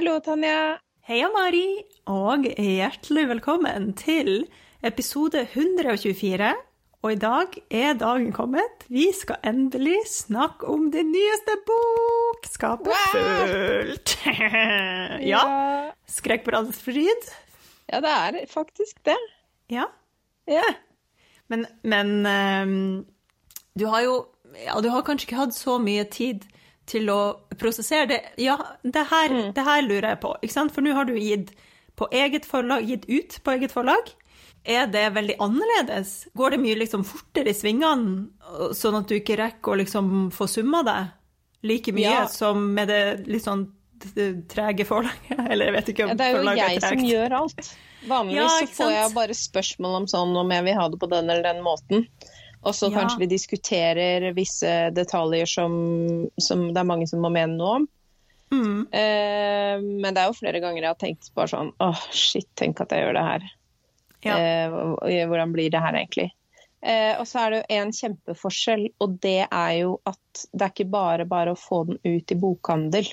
Hallo, Tanja. Heia, Mari, og hjertelig velkommen til episode 124. Og i dag er dagen kommet. Vi skal endelig snakke om din nyeste bok, 'Skapet fullt'. ja. Skrekkbladets Ja, det er faktisk det. Ja. Ja. Men, men um, du har jo Ja, du har kanskje ikke hatt så mye tid til å prosessere det. Ja, det her, Mm. det her lurer jeg på, ikke sant? For nå har du gitt på eget forlag, gitt ut på eget forlag. Er det veldig annerledes? Går det mye liksom fortere i svingene, sånn at du ikke rekker å liksom få summa deg like mye Ja. som med det litt sånn trege forlaget? Eller jeg vet ikke Ja, om det er jo jeg jeg som gjør alt. Vanligvis Ja, så får jeg bare spørsmål om sånn om jeg vil ha det på den eller den måten. Og så Ja. kanskje vi diskuterer visse detaljer som, som det er mange som må mene noe om. Mm. Eh, men det er jo flere ganger jeg har tenkt bare sånn åh, shit, tenk at jeg gjør det her. Ja. Eh, hvordan blir det her egentlig? Eh, og så er det jo en kjempeforskjell, og det er jo at det er ikke bare bare å få den ut i bokhandel.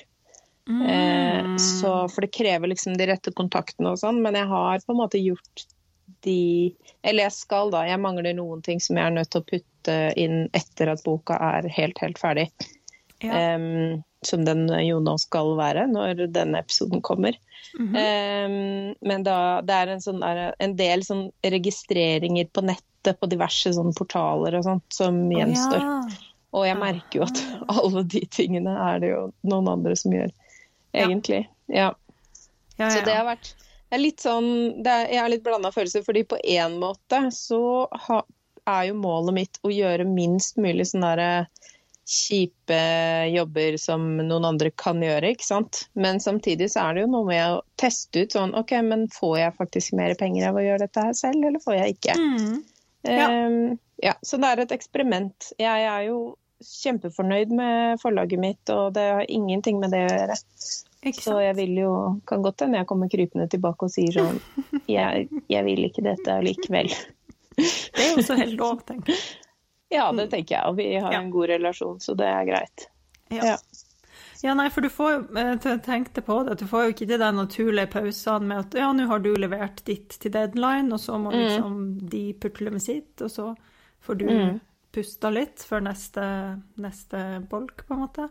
Eh, Mm. så, for det krever liksom de rette kontaktene og sånn, men jeg har på en måte gjort de Eller jeg skal, da. Jeg mangler noen ting som jeg er nødt til å putte inn etter at boka er helt, helt ferdig. Ja. Um, som den jo nå skal være når denne episoden kommer. Mm -hmm. um, men da, det er en, sånn en del sånn registreringer på nettet på diverse sånn portaler og sånt som gjenstår. gjenstår. ja. Og jeg merker jo at alle de tingene er det jo noen andre som gjør, egentlig. Ja. Ja, Så det har vært er litt sånn, er, Jeg har litt blanda følelser, fordi på én måte så ha, er jo målet mitt å gjøre minst mulig sånne der kjipe jobber som noen andre kan gjøre, ikke sant. Men samtidig så er det jo noe med å teste ut sånn OK, men får jeg faktisk mer penger av å gjøre dette her selv, eller får jeg ikke? Mm. Ja. Um, ja, så det er et eksperiment. Jeg er jo kjempefornøyd med forlaget mitt, og det har ingenting med det å gjøre. Ikke Så jeg vil jo, kan godt hende jeg kommer krypende tilbake og sier sånn jeg, jeg vil ikke dette allikevel. Det er jo så helt lov, tenker jeg. Ja, det tenker jeg, og vi har Ja. en god relasjon, så det er greit. Ja. Ja. ja, nei, for du får jo tenkt det tenkte på det, at du får jo ikke de der naturlige pausene med at ja, nå har du levert ditt til deadline, og så må Mm. liksom de putle med sitt, og så får du Mm. pusta litt før neste, neste bolk, på en måte.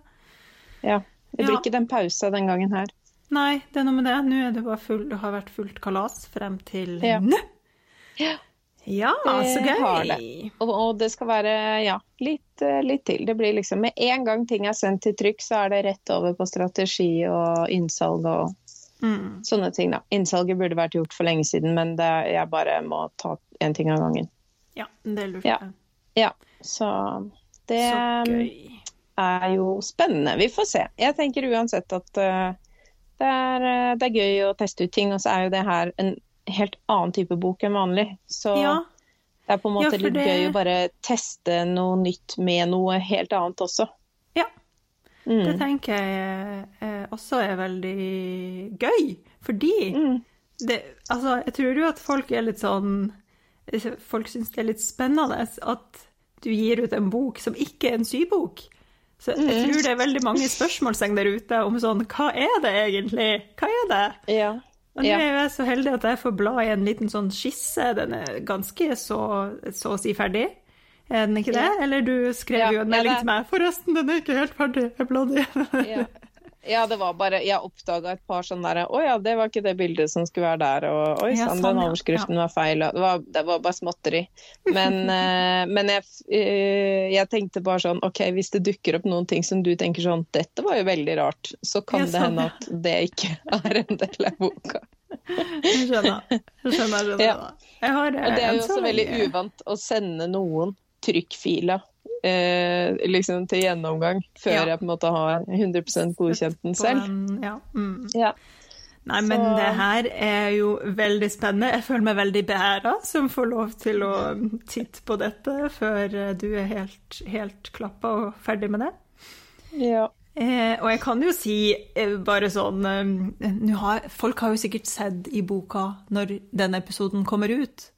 Ja. Det blir Ja. ikke den pausa den gangen her. Nei, det er noe med det. Nå er det bare full, det har vært fullt kalas frem til Ja. nå. Ja. Ja, så gøy. Og, og det skal være ja, litt, eh, litt til. Det blir liksom Med en gang ting er sendt til trykk, så er det rett over på strategi og innsalg og Mm. sånne ting, da. Innsalget burde vært gjort for lenge siden, men det, jeg bare må ta én ting av gangen. Ja, det er lurt. Ja. Ja, så det Så gøy. Er jo spennende. Vi får se. Jeg tenker uansett at uh, det, er, eh, det er gøy å teste ut ting, og så er jo det her en helt annen type bok enn vanlig. Så Ja, det er på en måte Ja, litt det- gøy å bare teste noe nytt med noe helt annet også. Ja. Mm. Det tenker jeg eh, også er veldig gøy, fordi Mm. det, altså, jeg tror jo at folk er litt sånn Folk syns det er litt spennende at du gir ut en bok som ikke er en sybok. Så jeg Mm. tror det er veldig mange spørsmålstegn der ute om sånn Hva er det egentlig? Hva er det? Ja. Og nå er jeg så heldig at jeg får bla i en liten sånn skisse. Den er ganske så, så å si ferdig. Er den ikke det? Ja. Eller du skrev jo en melding til meg. Forresten, den er ikke helt ferdig. Jeg bladde i Ja. ja, det var bare Jeg oppdaga et par sånne derre Å ja, det var ikke det bildet som skulle være der, og oi Ja, sann, den den ja. overskriften var feil. Det var, det var bare småtteri. Men, eh, men jeg, eh, jeg tenkte bare sånn OK, hvis det dukker opp noen ting som du tenker sånn Dette var jo veldig rart, så kan Ja, det sånn, hende at det ikke er en del av boka. Jeg skjønner. Jeg skjønner, skjønner. Ja. Jeg har, Og det er jo også veldig uvant å sende noen trykkfiler. Eh, liksom til gjennomgang, før Ja. jeg på en måte har 100 godkjent den selv. en- ja. Mm. Ja. Nei, men Så- det her er jo veldig spennende. Jeg føler meg veldig beæra som får lov til å titte på dette før eh, du er helt, helt klappa og ferdig med det. ja. Eh, og jeg kan jo si eh, bare sånn eh, har, Folk har jo sikkert sett i boka når denne episoden kommer ut.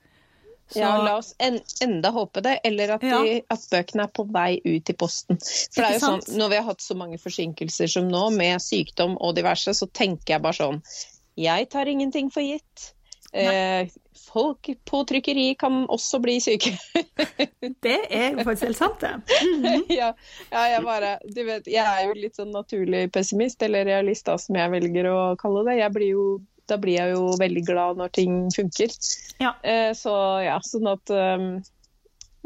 Så, Ja, la oss en, enda håpe det, eller at, de, at, bøkene er på vei ut i posten. For det er jo sånn, Når vi har hatt så mange forsinkelser som nå, med sykdom og diverse, så tenker jeg bare sånn Jeg tar ingenting for gitt. Eh, folk på trykkeri kan også bli syke. det er jo faktisk helt sant, det. Mm -hmm. ja, ja, jeg bare Du vet, jeg er jo litt sånn naturlig pessimist, eller realist, da, som jeg velger å kalle det. Jeg blir jo da blir jeg jo veldig glad når ting funker. Ja. Eh, så ja, sånn at um,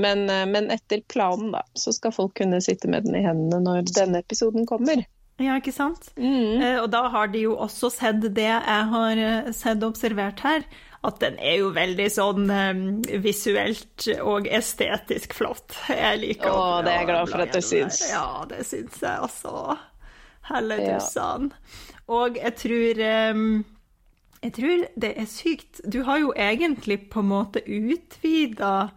men, men, etter planen, da, så skal folk kunne sitte med den i hendene når denne episoden kommer. Ja, ikke sant? Mm. Eh, og da har de jo også sett det jeg har sett og observert her, at den er jo veldig sånn um, visuelt og estetisk flott. Jeg liker Å, det er jeg glad for at du syns. Ja, det syns jeg også. Helledussan. Ja. Og jeg tror um, jeg tror det er sykt. Du har jo egentlig på en måte utvida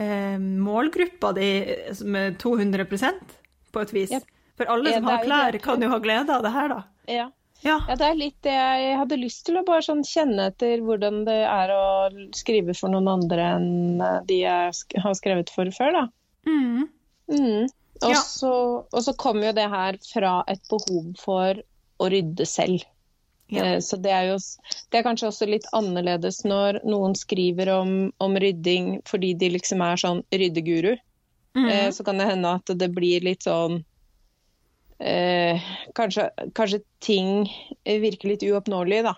eh, målgruppa di med 200% på et vis. Yep. For alle som har klær, kan jo ha glede av det her, da. Ja. Ja. ja. det er litt det jeg hadde lyst til å bare sånn kjenne etter hvordan det er å skrive for noen andre enn de jeg har skrevet for før, da. Mm. Mm. Og, så, og så kommer jo det her fra et behov for å rydde selv. Ja. Eh, Så det er jo det er kanskje også litt annerledes når noen skriver om, om rydding fordi de liksom er sånn ryddeguru. Mm. Eh, Så kan det hende at det blir litt sånn eh, kanskje, kanskje ting virker litt uoppnåelige, da.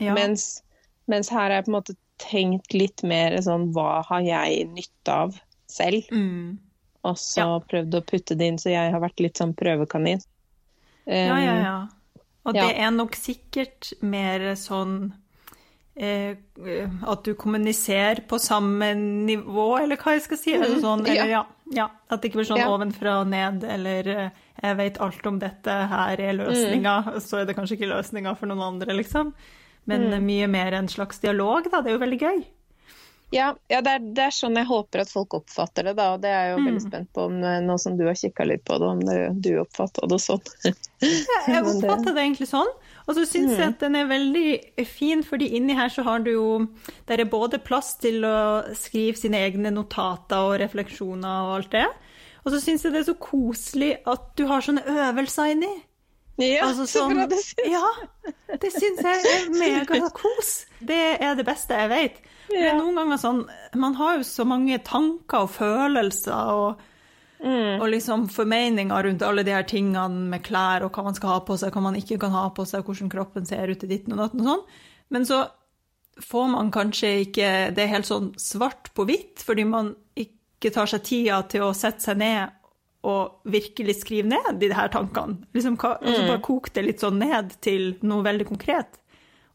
ja. Mens, mens her er jeg på en måte tenkt litt mer sånn hva har jeg nytte av selv? Mm. Og så Ja. prøvd å putte det inn, så jeg har vært litt sånn prøvekanin. ja, ja, ja. Og ja. det er nok sikkert mer sånn eh, at du kommuniserer på samme nivå, eller hva jeg skal si. Eller Mhm, sånn, eller, ja. ja. At det ikke blir sånn ovenfra og ned, eller eh, jeg vet alt om dette, her er løsninga, mm. så er det kanskje ikke løsninga for noen andre, liksom. Men Mm. mye mer en slags dialog, da. Det er jo veldig gøy. Ja, ja det, er, det er sånn jeg håper at folk oppfatter det, da. Og det er jeg jo veldig Mm. spent på om, eh, nå som du har kikka litt på det, om det, du oppfatter det sånn. Jeg oppfatta det- egentlig sånn. Og så syns jeg at den er veldig fin, fordi inni her så har du jo Der er både plass til å skrive sine egne notater og refleksjoner og alt det. Og så syns jeg det er så koselig at du har sånne øvelser inni. Ja, Altså så sånn- bra det syns. Ja, det syns jeg er megakos. Det er det beste jeg vet. Ja. er noen ganger sånn Man har jo så mange tanker og følelser og, Mm. og liksom formeninger rundt alle de her tingene med klær og hva man skal ha på seg, hva man ikke kan ha på seg, hvordan kroppen ser ut i ditten og datten og sånn. Men så får man kanskje ikke det helt sånn svart på hvitt, fordi man ikke tar seg tida til å sette seg ned og virkelig skrive ned de her tankene. Liksom, hva- og så bare koke det litt sånn ned til noe veldig konkret.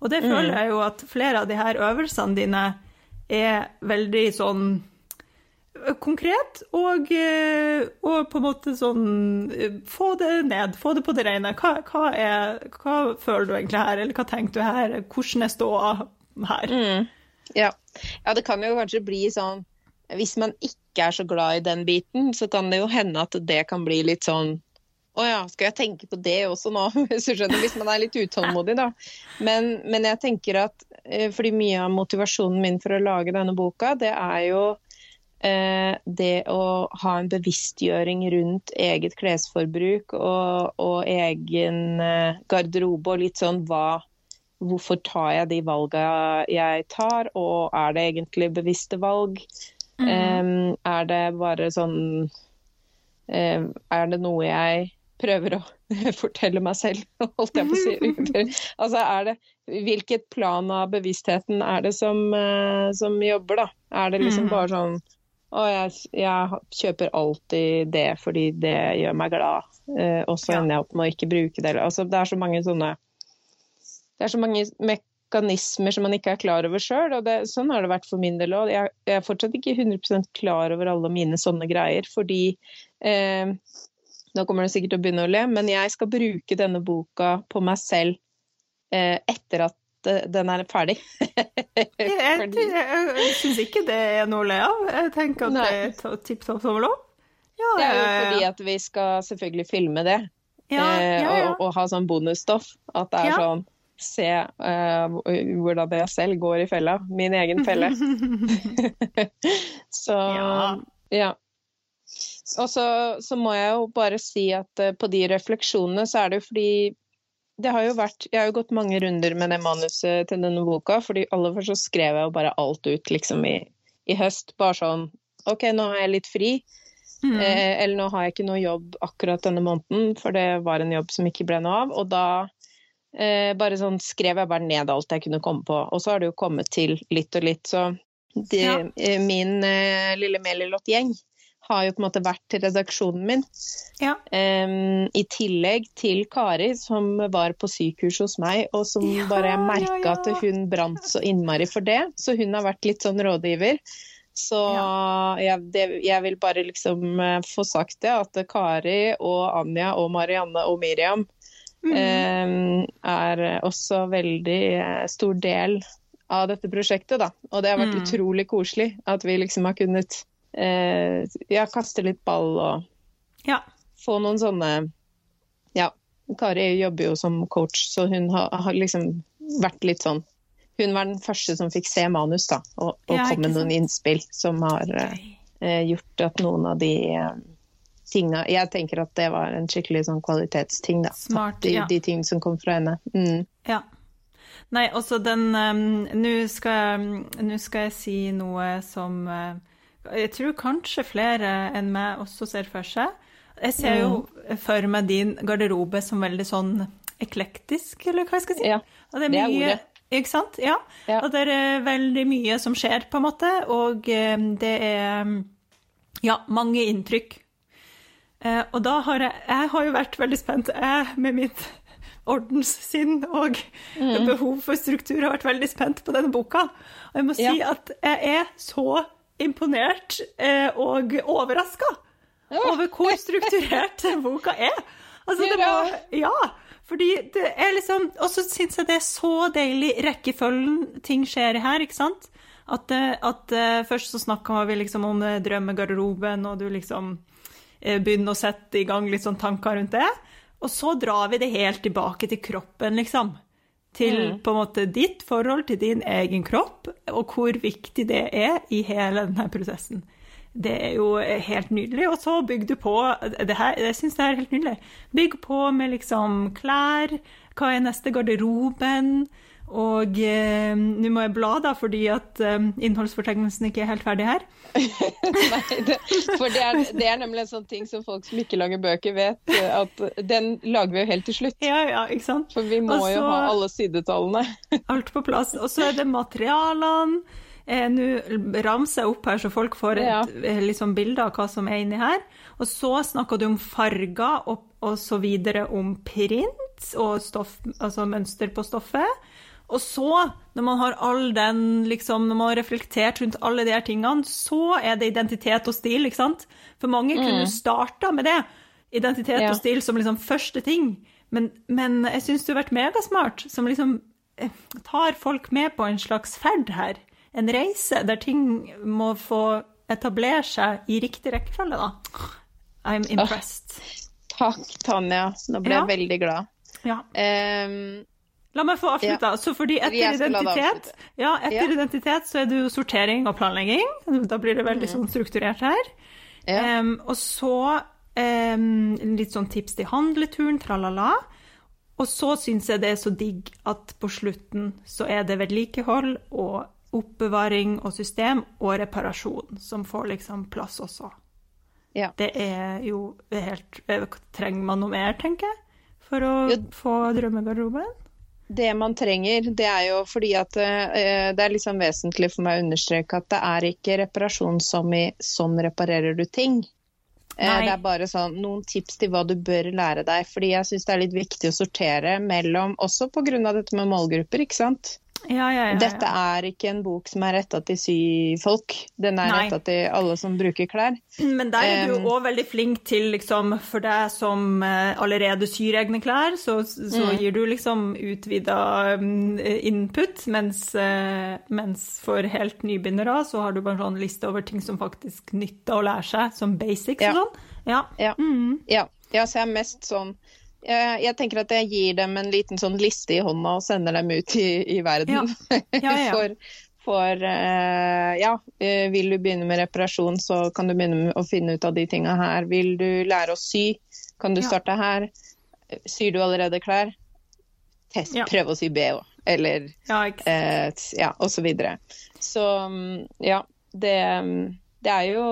Og det føler jeg jo at flere av de her øvelsene dine er veldig sånn konkret, og, og på en måte sånn Få det ned, få det på det rene. Hva, hva, er, hva føler du egentlig her, eller hva tenker du her? Hvordan er ståa her? Mm. Ja. ja, det kan jo kanskje bli sånn Hvis man ikke er så glad i den biten, så kan det jo hende at det kan bli litt sånn å ja, skal jeg tenke på det også nå? Hvis skjønner, hvis man er litt utålmodig, da. Men, men jeg tenker at eh, fordi mye av motivasjonen min for å lage denne boka, det er jo eh, det å ha en bevisstgjøring rundt eget klesforbruk og, og egen eh, garderobe og litt sånn hva Hvorfor tar jeg de valgene jeg tar, og er det egentlig bevisste valg? Em, er det bare sånn em, Er det noe jeg prøver å fortelle meg selv, holdt jeg på å si. altså, er det, hvilket plan av bevisstheten er det som, eh, som jobber, da? Er det liksom Mhm. bare sånn Å, jeg, jeg kjøper alltid det fordi det gjør meg glad, eh, og så ender jeg opp med å ikke bruke det. Altså, det er så mange sånne Det er så mange mekanismer som man ikke er klar over sjøl, sånn har det vært for min del òg. Jeg, jeg er fortsatt ikke 100% klar over alle mine sånne greier, fordi eh, Nå kommer det sikkert til å begynne å le, men jeg skal bruke denne boka på meg selv eh, etter at eh, den er ferdig. Jeg, jeg, jeg, syns ikke det er noe å le av. Jeg tenker at Nei. det er tipp topp tommel opp. Ja, Det er jo ja, fordi at vi skal selvfølgelig filme det, Ja, eh, ja, ja. Og, og ha sånn bonusstoff. At det er sånn se uh, hvordan jeg selv går i fella. Min egen felle. så ja. ja. Og så, så, må jeg jo bare si at uh, på de refleksjonene så er det jo fordi det har jo vært Jeg har jo gått mange runder med det manuset til denne boka, fordi aller først så skrev jeg jo bare alt ut liksom i, i høst. Bare sånn OK, nå har jeg litt fri. Mm. Eh, eller nå har jeg ikke noe jobb akkurat denne måneden, for det var en jobb som ikke ble noe av. Og da eh, bare sånn skrev jeg bare ned alt jeg kunne komme på. Og så har det jo kommet til litt og litt. Så det, ja. eh, min eh, lille Melilot-gjeng har jo på en måte vært redaksjonen min. Ja. Um, I tillegg til Kari, som var på sykehus hos meg, og som ja, bare merka ja, at hun brant så innmari for det. Så hun har vært litt sånn rådgiver. Så jeg, det, jeg, vil bare liksom få sagt det, at Kari og Anja og Marianne og Miriam mm. er også veldig uh, stor del av dette prosjektet, da. Og det har vært mm. utrolig koselig at vi liksom har kunnet eh, ja, kaste litt ball og ja. få noen sånne Ja, Kari jobber jo som coach, så hun har, har liksom vært litt sånn hun var den første som fikk se manus da, og, og ja, kom med noen innspill som har eh, gjort at noen av de uh, tinga Jeg tenker at det var en skikkelig sånn kvalitetsting, da. Smart, de, ja. de ting som kom fra henne. Mm. Ja. Nei, også den um, Nå skal, skal, jeg si noe som uh, jeg tror kanskje flere enn meg også ser for seg. Jeg ser jo mm. for meg din garderobe som veldig sånn eklektisk, eller hva jeg skal si. Ja, det er, det er ordet. Ikke sant? Ja. ja. Og det er veldig mye som skjer, på en måte. Og eh, det er ja, mange inntrykk. Eh, og da har jeg Jeg har jo vært veldig spent, jeg med mitt ordenssinn og mm. behov for struktur har vært veldig spent på denne boka. Og jeg må si ja. at jeg er så imponert eh, og overraska over hvor strukturert boka er. Altså, det var Ja. Fordi det er liksom Og så syns jeg det er så deilig rekkefølgen ting skjer her, ikke sant? At, eh, at uh, først så snakka vi liksom om drømmegarderoben, og du liksom uh, begynner å sette i gang litt sånn tanker rundt det. Og så drar vi det helt tilbake til kroppen, liksom. Til mm. på en måte ditt forhold til din egen kropp, og hvor viktig det er i hele denne prosessen. Det er jo helt nydelig. Og så bygg du på det her, Jeg syns det er helt nydelig. Bygg på med liksom klær. Hva er neste garderoben? Og eh, nå må jeg bla, da, fordi at eh, innholdsfortegnelsen ikke er helt ferdig her. Nei, det, for det er, det er, nemlig en sånn ting som folk som ikke lager bøker, vet. Eh, at den lager vi jo helt til slutt. Ja, ja, ikke sant? For vi må Også, jo ha alle sidetallene. alt på plass. Og så er det materialene. Eh, Nå ramser jeg opp her, så folk får et ja. Liksom, bilde av hva som er inni her. Og så snakker du om farger og, og så videre om print og stoff, altså mønster på stoffet. Og så, når man har all den, liksom, når man har reflektert rundt alle de her tingene, så er det identitet og stil, ikke sant? For mange mm. kunne starta med det. Identitet ja. og stil som liksom første ting. Men, men jeg syns du har vært megasmart, som liksom eh, tar folk med på en slags ferd her en reise der ting må få etablere seg i riktig rekkefølge, da. I'm impressed. Oh, takk, Tanja. Nå ble ja. jeg veldig glad. Ja. Um, La meg få avslutta. Ja. Så fordi etter identitet, ja, etter ja. identitet så er det jo sortering og planlegging. Da blir det veldig mm. sånn strukturert her. Um, og så um, litt sånn tips til handleturen, tralala. Og så syns jeg det er så digg at på slutten så er det vedlikehold og oppbevaring og system og reparasjon som får liksom plass også. Ja. Det er jo helt eh, Trenger man noe mer, tenker jeg, for å jo. få drømmegarderoben? Det man trenger, det er jo fordi at uh, det er liksom vesentlig for meg å understreke at det er ikke reparasjon som i 'sånn reparerer du ting'. Nei. det er bare sånn, noen tips til hva du bør lære deg. fordi jeg syns det er litt viktig å sortere mellom, også pga. dette med målgrupper. ikke sant? Ja, ja, ja, Dette er ikke en bok som er retta til syfolk, den er retta til alle som bruker klær. Men der er du jo um, veldig flink til, liksom, for deg som eh, allerede syr egne klær, så, så mm. gir du liksom utvida mm, input, mens, eh, mens, for helt nybegynnere så har du bare en sånn liste over ting som faktisk nytter å lære seg, som basics og sånn. Ja. Ja. Mm. ja. ja, så jeg er mest sånn Jeg, jeg tenker at jeg gir dem en liten sånn liste i hånda og sender dem ut i, i verden. Ja, ja, ja. for, for uh, ja, eh, vil du begynne med reparasjon, så kan du begynne med å finne ut av de tinga her. Vil du lære å sy, kan du starte her. Syr du allerede klær? Test. Prøv å sy BH, eller eh, t- ja, og så. Så mm, ja, det, mm, det er jo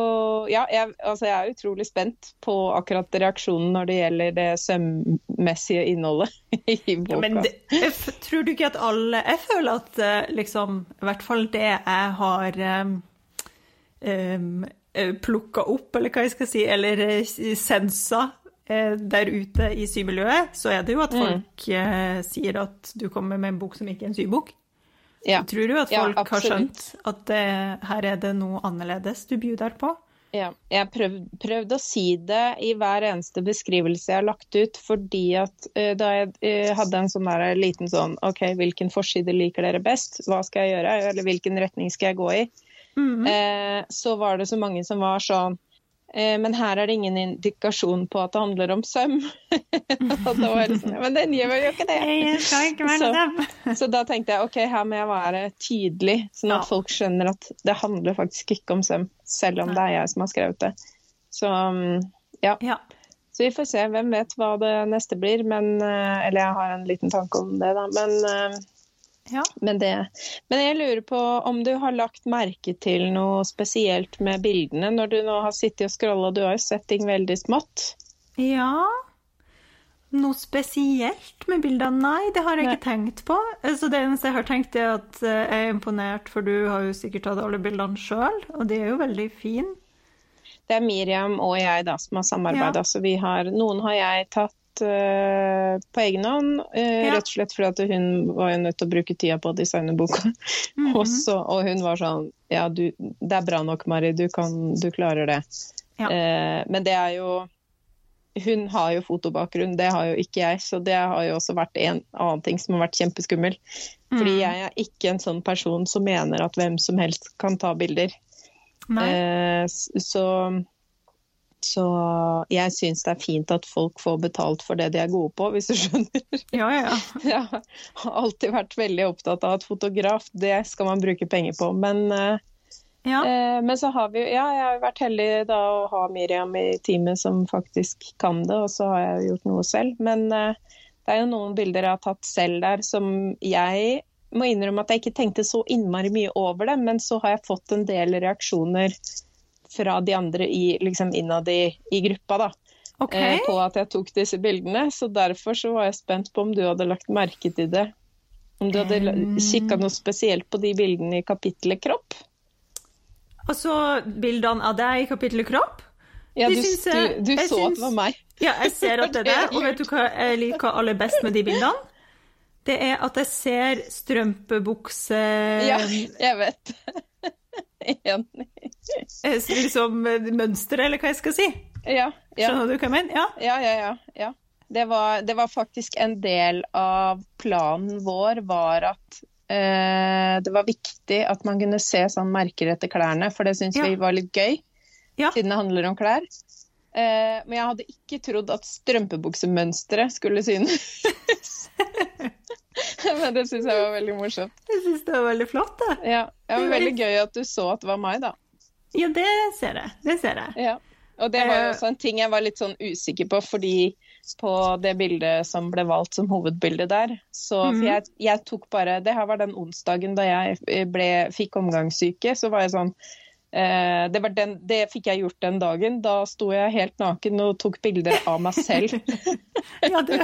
Ja, jeg, altså jeg er utrolig spent på akkurat reaksjonen når det gjelder det sømmessige innholdet i boka. Ja, men det, jeg tror du ikke at alle Jeg føler at eh, liksom I hvert fall det jeg har um, plukka opp, eller hva jeg skal si, eller eh, sensa eh, der ute i symiljøet, så er det jo at Mm. folk mm. sier at du kommer med en bok som ikke er en sybok. Ja, Tror du at Ja, folk har skjønt at det, her er det noe annerledes du bjuder på? ja. Jeg prøvde, prøvd, prøvd å si det i hver eneste beskrivelse jeg har lagt ut, fordi at uh, da jeg uh, hadde en sånn der liten sånn OK, hvilken forside liker dere best? Hva skal jeg gjøre? Eller hvilken retning skal jeg gå i? Mm -hmm. uh, så var det så mange som var sånn Men her er det ingen indikasjon på at det handler om søm. sånn, Men den gjør jo ikke det. Ikke være Så-. Så da tenkte jeg ok, her må jeg være tydelig, sånn at Ja. folk skjønner at det handler faktisk ikke om søm, selv om det er jeg som har skrevet det. Så mm, ja. Ja. Så vi får se. Hvem vet hva det neste blir. Men, eh, eller jeg har en liten tanke om det, da. Men eh, ja. men, det, men jeg lurer på om du har lagt merke til noe spesielt med bildene når du nå har sittet og scrolla. Du har jo sett ting veldig smått. Ja Noe spesielt med bildene? Nei, det har jeg Nei. ikke tenkt på. Så det eneste jeg har tenkt, er at jeg er imponert, for du har jo sikkert tatt alle bildene sjøl, og de er jo veldig fine. Det er Miriam og jeg da som har samarbeida. Så vi har, noen har jeg tatt eh, på egen hånd, Uh, Ja. rett og slett fordi hun var nødt til å bruke tida på å designe boka. Mhm. og, så, og hun var sånn Ja, du, det er bra nok, Mari. Du, kan, du klarer det. Ja. Uh, men det er jo Hun har jo fotobakgrunn, det har jo ikke jeg. Så det har jo også vært en annen ting som har vært kjempeskummel. Fordi Mm. jeg er ikke en sånn person som mener at hvem som helst kan ta bilder. Nei. Eh, så, så jeg syns det er fint at folk får betalt for det de er gode på, hvis du skjønner. Ja, ja. Jeg har alltid vært veldig opptatt av at fotograf, det skal man bruke penger på. Men, eh, ja. eh, men så har vi Ja, jeg har jo vært heldig da å ha Miriam i teamet som faktisk kan det, og så har jeg jo gjort noe selv. Men eh, det er jo noen bilder jeg har tatt selv der som jeg må innrømme at jeg ikke tenkte så innmari mye over det, men så har jeg fått en del reaksjoner fra de andre i, liksom innad i, i gruppa da, Okay. eh, på at jeg tok disse bildene. Så derfor så var jeg spent på om du hadde lagt merke til det. Om du hadde Um. kikka noe spesielt på de bildene i kapittelet kropp? Og så bildene av deg i kapittelet kropp. Ja, du, syns jeg- du, du så så at det var meg. Ja, jeg ser at det er det. Og vet du hva jeg liker aller best med de bildene? Det er at jeg ser strømpebukse Ja, jeg vet. Enig. eh, Liksom mønsteret, eller hva jeg skal si. Ja, ja. Skjønner du hva jeg mener? Ja. Ja, ja, ja. ja. Det, var, det var faktisk en del av planen vår var at eh, det var viktig at man kunne se sånn merker etter klærne, for det syns vi var litt gøy, Ja. siden det handler om klær. Eh, men jeg hadde ikke trodd at strømpebuksemønsteret skulle synes. det syns jeg var veldig morsomt. Jeg syns det var veldig flott, det. Ja, det var veldig gøy at du så at det var meg, da. Ja, det ser jeg. Det ser jeg. Ja. Og det var jo Eh. også en ting jeg var litt sånn usikker på, fordi på det bildet som ble valgt som hovedbilde der, så for jeg, jeg tok bare Det her var den onsdagen da jeg eh, ble, fikk omgangssyke, så var jeg sånn det, var den, det fikk jeg gjort den dagen. Da sto jeg helt naken og tok bilder av meg selv. Ja, det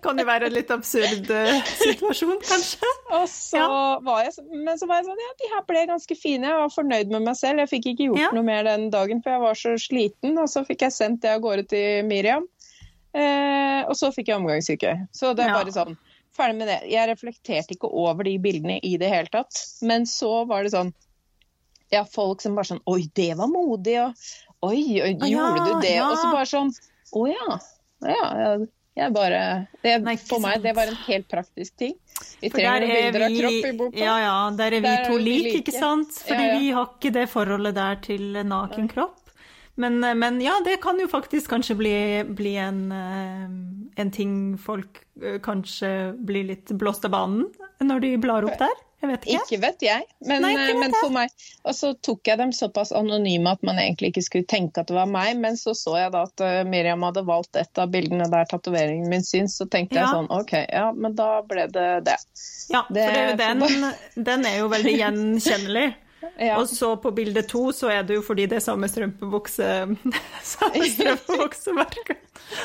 kan jo være en litt absurd eh, situasjon, kanskje. Så var jeg, men så var jeg sånn Ja, de her ble ganske fine. Jeg var fornøyd med meg selv. Jeg fikk ikke gjort Ja. noe mer den dagen, for jeg var så sliten. Og så fikk jeg sendt det av gårde til Miriam. Eh, og så fikk jeg omgangssyke. Så det er Ja. bare sånn. Ferdig med det. Jeg reflekterte ikke over de bildene i det hele tatt. Men så var det sånn Ja, folk som bare sånn Oi, det var modig, og Oi, oi Å, gjorde ja, du det? ja. Og så bare sånn Å ja. Ja, jeg- bare det, Nei, For meg, det var en helt praktisk ting. Vi trenger noen bilder bilder av vi, kropp i boka. ja, ja, der er vi Der er to vi like, like. ikke sant? Fordi vi har ikke det forholdet der til naken kropp. Men, men, ja, det kan jo faktisk kanskje bli, bli en, eh, en, ting folk eh, kanskje blir litt blåst av banen når de blar opp der. Jeg vet ikke. Ikke vet jeg, men, Nei, vet men for meg Og så tok jeg dem såpass anonyme at man egentlig ikke skulle tenke at det var meg, men så så jeg da at Miriam hadde valgt et av bildene der tatoveringen min syns, så tenkte ja. jeg sånn OK, ja, men da ble det det. Ja, for det er jo den, den er jo veldig gjenkjennelig. Ja. Og så på bilde to så er det jo fordi det er samme strømpebukse Samme strømpebuksemerke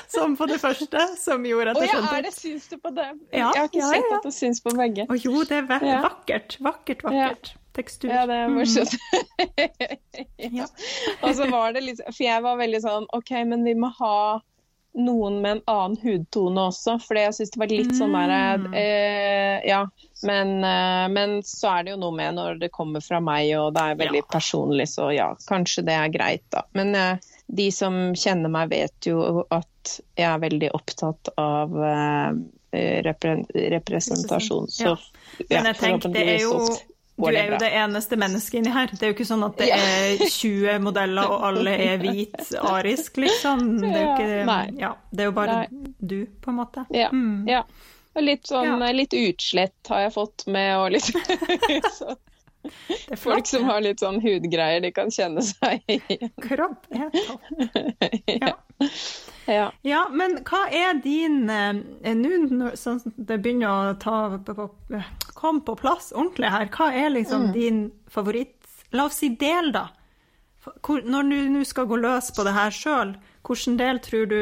som på det første, som gjorde at jeg skjønte Å ja, er det syns du på det? Ja, jeg har ikke ja, sett at det syns på begge. Å jo, det er vakkert. Vakkert, vakkert. Tekstur. Ja, det er morsomt. Mm. ja. Og så var det litt For jeg var veldig sånn OK, men vi må ha noen med en annen hudtone også, for jeg syns det var litt sånn der mm. eh, Ja, men, eh, men, så er det jo noe med når det kommer fra meg og det er veldig ja. personlig, så ja, kanskje det er greit, da. Men eh, de som kjenner meg, vet jo at jeg er veldig opptatt av eh, repre representasjon. Så ja, men jeg tenker det er jo du er jo det eneste mennesket inni her. Det er jo ikke sånn at det er 20 modeller, og alle er hvit arisk, liksom. Det er jo, ikke, ja, det er jo bare du, på en måte. Mm. ja. Og litt sånn litt utslett har jeg fått med, og litt så. Folk som har litt sånn hudgreier de kan kjenne seg igjen. Kropp er topp. Ja. Ja. ja. men hva er din eh, Nå som det begynner å ta, komme på plass ordentlig her, hva er liksom mm. din favoritt La oss si del, da. Når du nå skal gå løs på det her sjøl, hvilken del tror du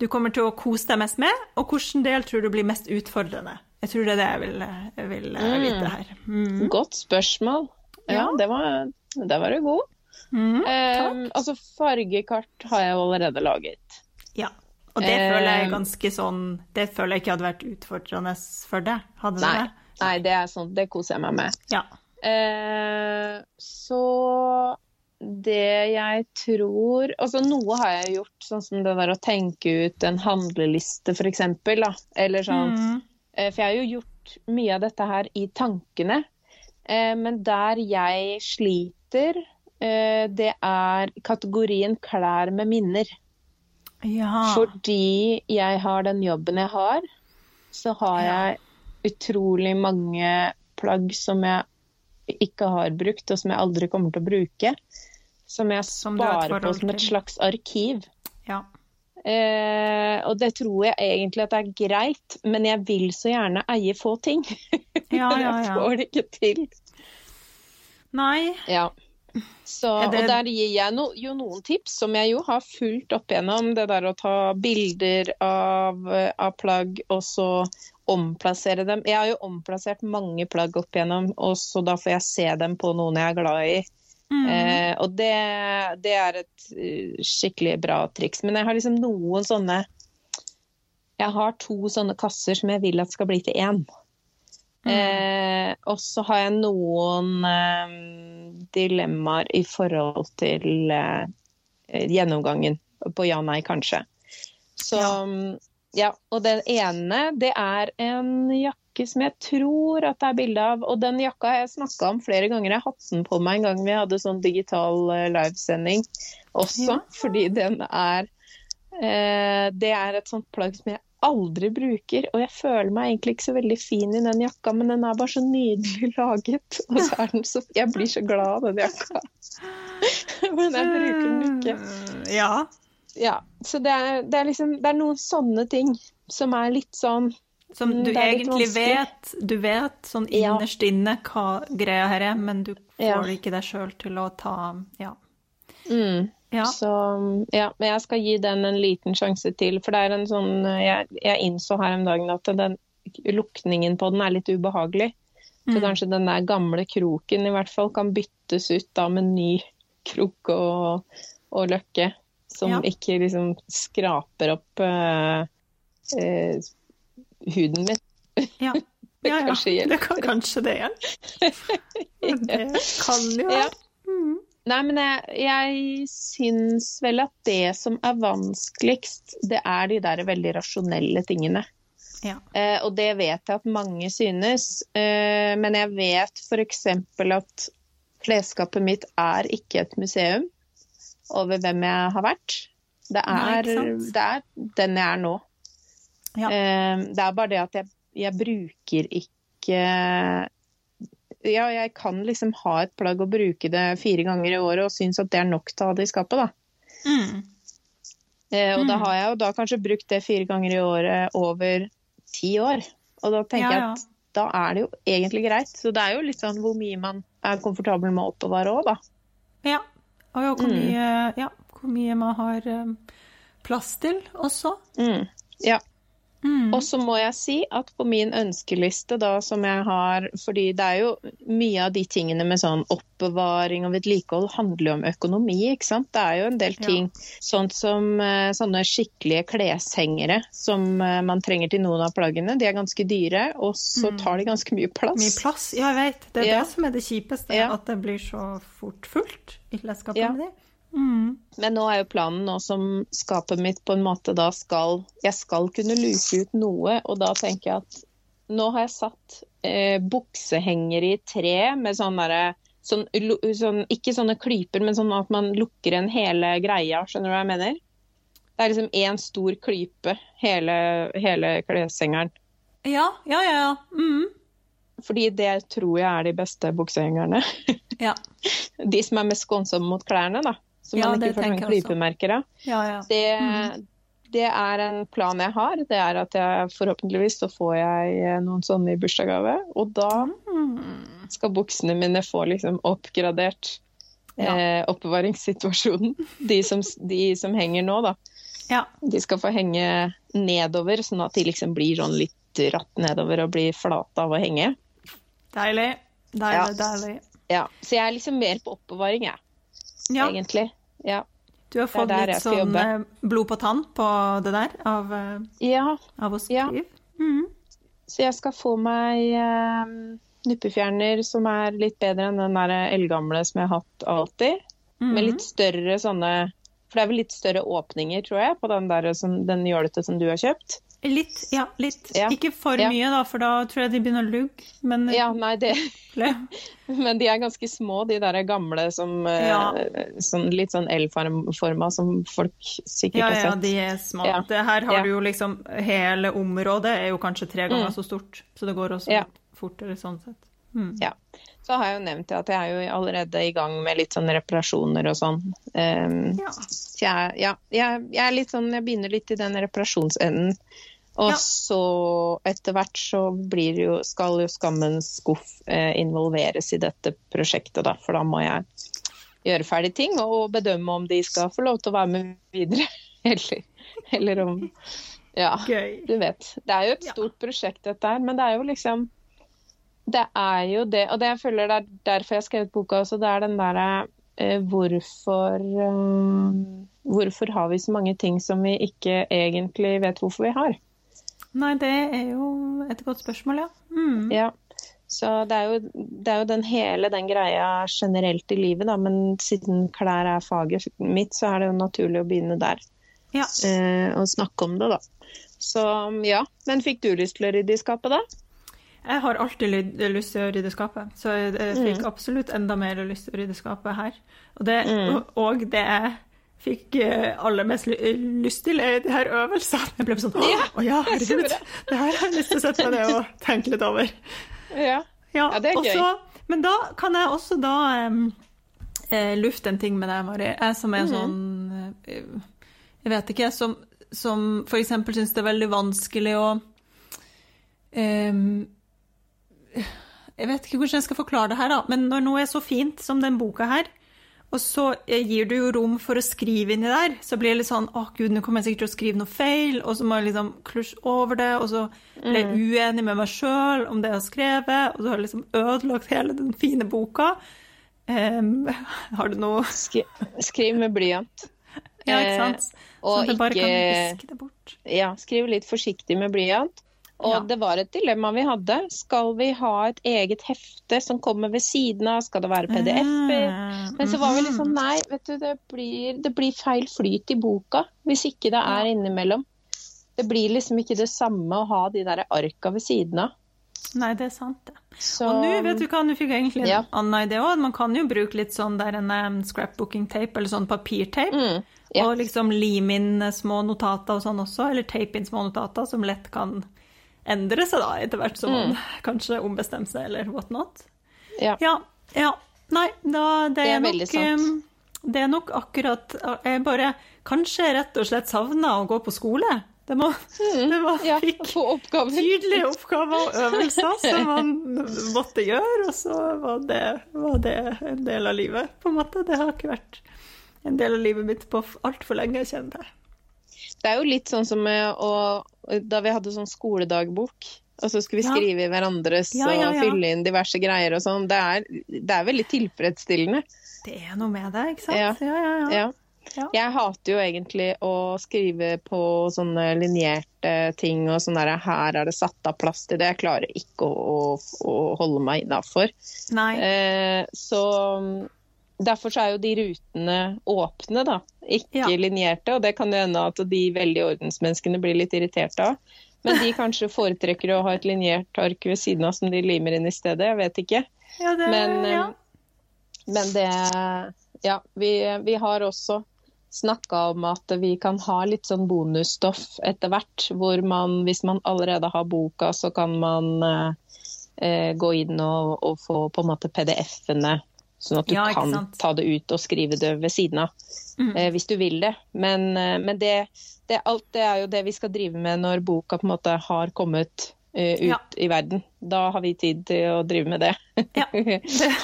du kommer til å kose deg mest med, og hvilken del tror du blir mest utfordrende? Jeg tror det er det jeg vil, jeg vil mm. vite her. Mm. Godt spørsmål. Ja, ja. Det, var, det var du god. Mm, um, altså fargekart har jeg allerede laget. Ja. Og det føler jeg ganske sånn Det føler jeg ikke hadde vært utfordrende for deg. Hadde nei, det? Nei, det er sånn, det koser jeg meg med. Ja. Eh, så det jeg tror Altså noe har jeg gjort, sånn som det der å tenke ut en handleliste, da. Eller sånn. Mm. Eh, for jeg har jo gjort mye av dette her i tankene. Eh, men der jeg sliter, eh, det er kategorien klær med minner. Ja. Fordi jeg har den jobben jeg har, så har jeg utrolig mange plagg som jeg ikke har brukt, og som jeg aldri kommer til å bruke. Som jeg sparer på som et slags arkiv. Ja. Eh, og det tror jeg egentlig at det er greit, men jeg vil så gjerne eie få ting. Ja, ja, ja. jeg får det ikke til. Nei. Ja. Så. Og der gir jeg no, jo noen tips, som jeg jo har fulgt opp gjennom. Det der å ta bilder av, av plagg, og så omplassere dem. Jeg har jo omplassert mange plagg opp igjennom, og så da får jeg se dem på noen jeg er glad i. Mm. Eh, og det, det, er et uh, skikkelig bra triks. Men jeg har liksom noen sånne Jeg har to sånne kasser som jeg vil at skal bli til én. Mm. Eh, og så har jeg noen eh, dilemmaer i forhold til eh, gjennomgangen på ja-nei, kanskje. Så ja. Ja. Og den ene, det er en jakke som jeg tror at det er bilde av. Og den jakka har jeg snakka om flere ganger. Jeg hatt den på meg en gang vi hadde sånn digital eh, livesending også, ja. fordi den er eh, Det er et sånt plagg som jeg aldri bruker. Og jeg føler meg egentlig ikke så veldig fin i den jakka, men den er bare så nydelig laget. Og så er den så Jeg blir så glad av den jakka. men jeg bruker den ikke. Ja. Ja så det er, det er, liksom Det er noen sånne ting som er litt sånn som du egentlig vet, du vet sånn innerst inne hva greia her er, men du får ja. ikke deg sjøl til å ta Ja. Mm. Ja. Så ja, men jeg skal gi den en liten sjanse til. For det er en sånn Jeg, jeg innså her om dagen at den, lukningen på den er litt ubehagelig. Så mm. kanskje den der gamle kroken i hvert fall kan byttes ut da med ny krok og, og løkke. Som ja. ikke liksom skraper opp uh, uh, huden min. Ja. Ja, ja. Det kan kanskje det hjelpe. det kan jo være. Mm. Nei, men jeg, jeg syns vel at det som er vanskeligst, det er de der veldig rasjonelle tingene. Ja. Eh, og det vet jeg at mange synes. Eh, men jeg vet f.eks. at klesskapet mitt er ikke et museum. Over hvem jeg har vært. Det er, Nei, det er den jeg er nå. Ja. Eh, det er bare det at jeg, jeg bruker ikke Ja, jeg kan liksom ha et plagg og bruke det fire ganger i året og synes at det er nok til å ha det i skapet, da. Mm. Eh, og da Mm. har jeg jo da kanskje brukt det fire ganger i året over ti år. Og da tenker Ja, jeg at da er det jo egentlig greit. Så det er jo litt sånn hvor mye man er komfortabel med å oppbevare òg, da. Ja. Og jo, hvor, Mm. ja, hvor mye man har eh, plass til også. Mm. Ja. Mm. Og så må jeg si at på min ønskeliste da, som jeg har Fordi det er jo mye av de tingene med sånn oppbevaring og vedlikehold handler jo om økonomi, ikke sant. Det er jo en del Ja. ting, sånn som eh, sånne skikkelige kleshengere som eh, man trenger til noen av plaggene. De er ganske dyre, og så Mm. tar de ganske mye plass. Mye plass. Ja, jeg vet. Det er Ja. det som er det kjipeste. Ja. At det blir så fort fullt i klesskapet Ja. de. Mm. Men nå er jo planen nå som skapet mitt på en måte da skal Jeg skal kunne luke ut noe, og da tenker jeg at nå har jeg satt eh, buksehengere i tre med sånn derre sånn, sånn, Ikke sånne klyper, men sånn at man lukker en hele greia. Skjønner du hva jeg mener? Det er liksom én stor klype, hele, hele kleshengeren. Ja, ja, ja. ja. Mm. Fordi det tror jeg er de beste buksehengerne. Ja. De som er mest skånsomme mot klærne, da. Ja, man ja, ikke får noen klypemerker av. ja, ja. Det, Mm. det er en plan jeg har. Det er at jeg forhåpentligvis så får jeg eh, noen sånne i bursdagsgave. Og da Mm. skal buksene mine få liksom oppgradert eh, oppbevaringssituasjonen. De som, de som henger nå, da. ja. De skal få henge nedover, sånn at de liksom blir sånn litt ratt nedover og blir flate av å henge. Deilig. Deilig, Ja. deilig. Ja, Så jeg er liksom mer på oppbevaring, jeg, Ja, egentlig. Ja. du har fått litt sånn eh, blod på tann på det der, av, eh, ja, av å Ja. Mm. Så jeg skal få meg eh, nuppefjerner som er litt bedre enn den der eldgamle som jeg har hatt alltid. Mm. Med litt større sånne For det er vel litt større åpninger, tror jeg, på den, der, som, den jålete som du har kjøpt. Litt, ja, litt. Ja. Ikke for Ja. mye, da, for da tror jeg de begynner å lugge. Men Ja, nei, det Men de er ganske små, de der gamle som eh, Ja. sånn, Litt sånn L-forma som folk sikkert ja, har ja, sett. de er små. Ja. Det her har Ja. du jo liksom Hele området er jo kanskje tre ganger Mm. så stort, så det går også Ja. fortere sånn sett. Mm. Ja. Så har jeg jo nevnt at jeg er jo allerede i gang med litt sånn reparasjoner og sånn. Um, Ja. Så jeg, ja, jeg, jeg er litt sånn, jeg begynner litt i den reparasjonsenden. Og Ja. så etter hvert så blir jo, skal jo Skammens skuff eh, involveres i dette prosjektet, da. For da må jeg gjøre ferdig ting og bedømme om de skal få lov til å være med videre. Eller, eller om Ja, Gøy. du vet. Det er jo et Ja. stort prosjekt dette her, men det er jo liksom Det er jo det, og det jeg føler det er derfor jeg har skrevet boka også, det er den derre eh, hvorfor eh, Hvorfor har vi så mange ting som vi ikke egentlig vet hvorfor vi har? Nei, det er jo et godt spørsmål, ja. Mm. Ja. Så det er, jo, det er jo den hele den greia generelt i livet, da. Men siden klær er faget mitt, så er det jo naturlig å begynne der. Ja. Eh, og snakke om det, da. Så ja. Men fikk du lyst til å rydde i skapet, da? Jeg har alltid lyst til å rydde skapet, så jeg fikk Mm. absolutt enda mer lyst til å rydde skapet her. Og det, Mm. og, det jeg fikk eh, aller mest lyst til, er de her øvelsene. Jeg ble sånn Å Ja, herregud! det. Her har jeg lyst til å sette meg ned og tenke litt over. Ja. Ja, det er også, gøy. men da kan jeg også da eh, lufte en ting med deg, Mari. Jeg som er Mhm. sånn eh, Jeg vet ikke, som, som eksempel syns det er veldig vanskelig å um, Jeg vet ikke hvordan jeg skal forklare det her, da, men når noe er så fint som den boka her, og så eh, gir du jo rom for å skrive inni der, så blir det litt sånn Å, gud, nå kommer jeg sikkert til å skrive noe feil, og så må jeg liksom klusje over det, og så blir jeg uenig med meg sjøl om det jeg har skrevet, og så har jeg liksom ødelagt hele den fine boka. Um, har du noe Skri skriv med blyant. Ja, ikke sant? Eh, og at du bare kan viske det bort. Ja, skriv litt forsiktig med blyant. Og Ja. det var et dilemma vi hadde. Skal vi ha et eget hefte som kommer ved siden av? Skal det være PDF-er? Ah, Men så var vi liksom nei, vet du, det blir, det blir feil flyt i boka hvis ikke det er innimellom. Det blir liksom ikke det samme å ha de der arka ved siden av. Nei, det er sant, det. Så, Og nå, vet du hva, nå fikk jeg egentlig en Ja. annen idé òg. Man kan jo bruke litt sånn der en um, scrapbooking-tape, eller sånn papirtape. Mm, ja. Og liksom lime inn små notater og sånn også, eller tape inn små notater som lett kan endre seg da, etter hvert som Mm. man kanskje ombestemmer seg, eller what not. ja. Ja, ja. Nei, da, det, Det er er nok sant. um, Det er nok akkurat Jeg bare kanskje rett og slett savna å gå på skole. Det må, det var, Mm. ja, fikk oppgaver. tydelige oppgaver og øvelser som man måtte gjøre, og så var det, var det en del av livet, på en måte. Det har ikke vært en del av livet mitt på altfor lenge, kjenner jeg. Det er jo litt sånn som å Da vi hadde sånn skoledagbok, og så skulle vi skrive i hverandres Ja, ja, og fylle inn diverse greier og sånn. Det det er veldig tilfredsstillende. Det er noe med det, ikke sant? Ja. ja, ja. ja. Ja. Ja. Jeg hater jo egentlig å skrive på sånne linjerte ting og sånn der Her er det satt av plass til det. Jeg klarer ikke å, å, å holde meg innafor. Eh, så derfor så er jo de rutene åpne, da. Ikke Ja. linjerte. Og det kan jo hende at de veldig ordensmenneskene blir litt irritert av. Men de kanskje foretrekker å ha et linjert ark ved siden av som de limer inn i stedet. Jeg vet ikke. Ja, det, Men, eh, ja. Men det Ja, vi, vi har også snakka om at vi kan ha litt sånn bonusstoff etter hvert. Hvor man, hvis man allerede har boka, så kan man eh, eh, gå inn og, og få på en måte PDF-ene. Sånn at du Ja, kan sant. ta det ut og skrive det ved siden av. Mm. Eh, hvis du vil det. Men, eh, men det, det, alt det er jo det vi skal drive med når boka på en måte har kommet eh, ut Ja. i verden. Da har vi tid til å drive med det. Ja, vi,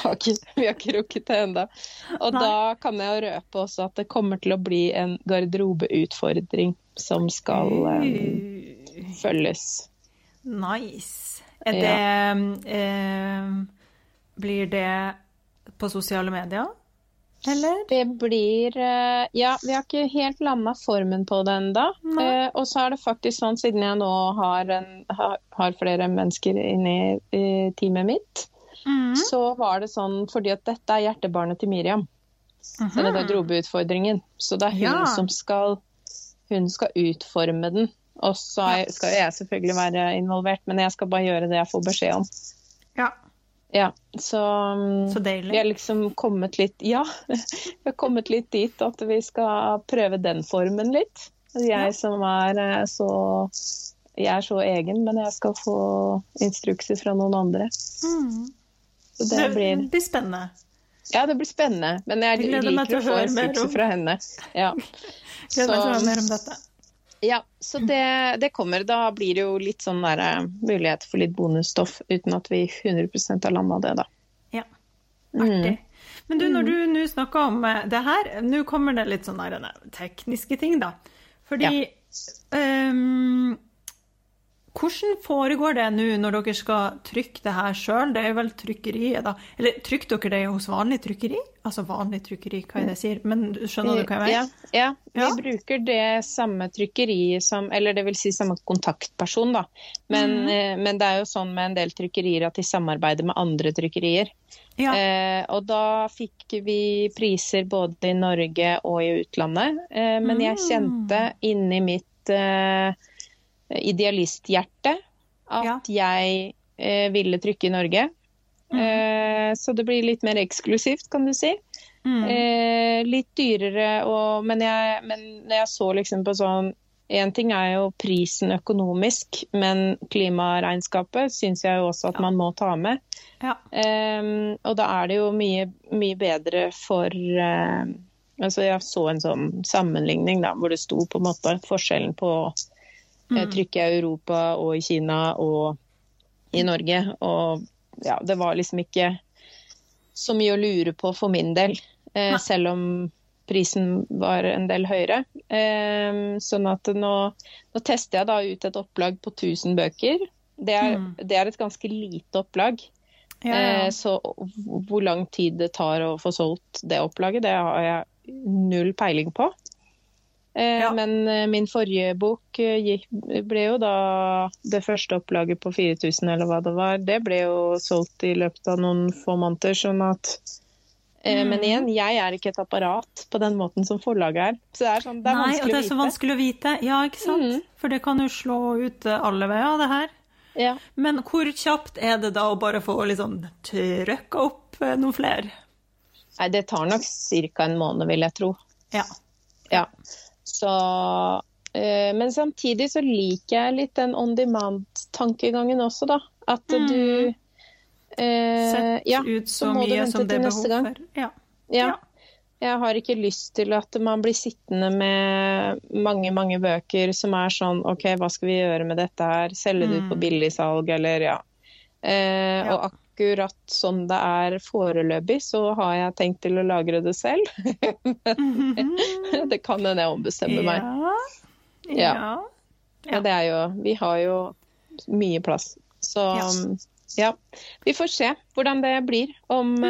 har ikke, vi har ikke rukket det ennå. Og Nei. da kan jeg jo røpe også at det kommer til å bli en garderobeutfordring som skal eh, følges. Nice. Er det eh, Blir det på sosiale medier, eller? Det blir eh, Ja, vi har ikke helt landa formen på det ennå. Eh, og så er det faktisk sånn, siden jeg nå har, en, har, har flere mennesker inne i, teamet mitt, Mm. så var det sånn fordi at dette er hjertebarnet til Miriam. Denne garderobeutfordringen. Så det er hun Ja. som skal Hun skal utforme den. Og så skal jeg selvfølgelig være involvert, men jeg skal bare gjøre det jeg får beskjed om. Ja, Ja, så, um, så deilig. vi har liksom kommet litt Ja, vi har kommet litt dit at vi skal prøve den formen litt. Jeg Ja. som er eh, så Jeg er så egen, men jeg skal få instrukser fra noen andre. Mm. Så det blir det blir spennende. Ja, det blir spennende. Men jeg, Jeg liker å få instrukser fra henne. Ja. Gleder meg til å høre mer om dette. Ja, så det, det kommer. Da blir det jo litt sånn der, eh, mulighet for litt bonusstoff, uten at vi 100 har landa det, da. Ja, Mm. artig. Men du, når du nå snakker om eh, det her, nå kommer det litt sånn der, tekniske ting, da. Fordi ehm, Hvordan foregår det nå når dere skal trykke det her sjøl? Det er vel trykkeriet, da. Eller trykker dere det hos vanlig trykkeri? Altså vanlig trykkeri, hva er det jeg sier? Men skjønner du hva jeg Ja, ja. ja, vi bruker det samme trykkeriet som Eller det vil si samme kontaktperson, da. Men, mm. men det er jo sånn med en del trykkerier at de samarbeider med andre trykkerier. Ja. Eh, og da fikk vi priser både i Norge og i utlandet. Eh, men jeg Mm. kjente inni mitt eh, idealisthjerte at Ja. jeg eh, ville trykke i Norge. Mm. Eh, så det blir litt mer eksklusivt, kan du si. Mm. Eh, litt dyrere, og, men, jeg, men når jeg så liksom på sånn Én ting er jo prisen økonomisk, men klimaregnskapet syns jeg jo også at Ja. man må ta med. ja. Og da er det jo mye, mye bedre for eh, Altså jeg så en sånn sammenligning da, hvor det sto på en måte forskjellen på Mm. trykk i Europa og i Kina og i Norge. Og ja, det var liksom ikke så mye å lure på for min del, eh, selv om prisen var en del høyere. Eh, sånn at nå, nå tester jeg da ut et opplag på 1000 bøker. Det er, Mm. det er et ganske lite opplag. Ja, ja. Eh, Så hvor lang tid det tar å få solgt det opplaget, det har jeg null peiling på. Eh, Ja. Men eh, min forrige bok eh, ble jo da det første opplaget på 4000 eller hva det var. Det ble jo solgt i løpet av noen få måneder. sånn at mm. Men igjen, jeg er ikke et apparat på den måten som forlaget er. Så det er, sånn, det er Nei, og det er så vanskelig å vite. Ja, ikke sant? Mm. For det kan jo slå ut alle veier, det her. Ja. Men hvor kjapt er det da å bare få liksom trøkka opp noen flere? Nei, det tar nok ca. en måned, vil jeg tro. Ja. Ja. Så eh, Men samtidig så liker jeg litt den on demand-tankegangen også, da. At du eh, Sett ja, ut så, du mye som det er behov for. Ja. Ja. Ja. Jeg har ikke lyst til at man blir sittende med mange, mange bøker som er sånn OK, hva skal vi gjøre med dette her? Selge det ut på Mm. billigsalg, eller ja. Eh. Og akkurat sånn det er foreløpig, så har jeg tenkt til å lagre det selv. det kan hende jeg ombestemmer meg. Ja. Ja. Ja. Ja, det er jo Vi har jo mye plass. Så Ja. ja. Vi får se hvordan det blir. Om, Mm.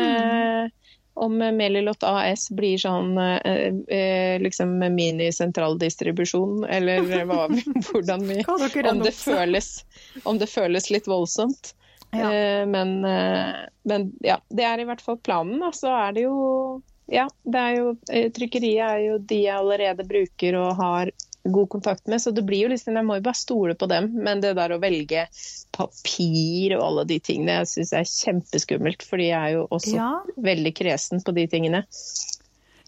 eh, om Melilot AS blir sånn eh, eh, liksom mini-sentraldistribusjon, eller hva, hvordan vi om det, føles, om det føles litt voldsomt. Ja. Eh, men, eh, men ja, det er i hvert fall planen. Så er det jo Ja, det er jo eh, Trykkeriet er jo de jeg allerede bruker og har god kontakt med, så det blir jo liksom Jeg må jo bare stole på dem. Men det der å velge papir og alle de tingene, jeg syns er kjempeskummelt. Fordi jeg er jo også Ja. veldig kresen på de tingene.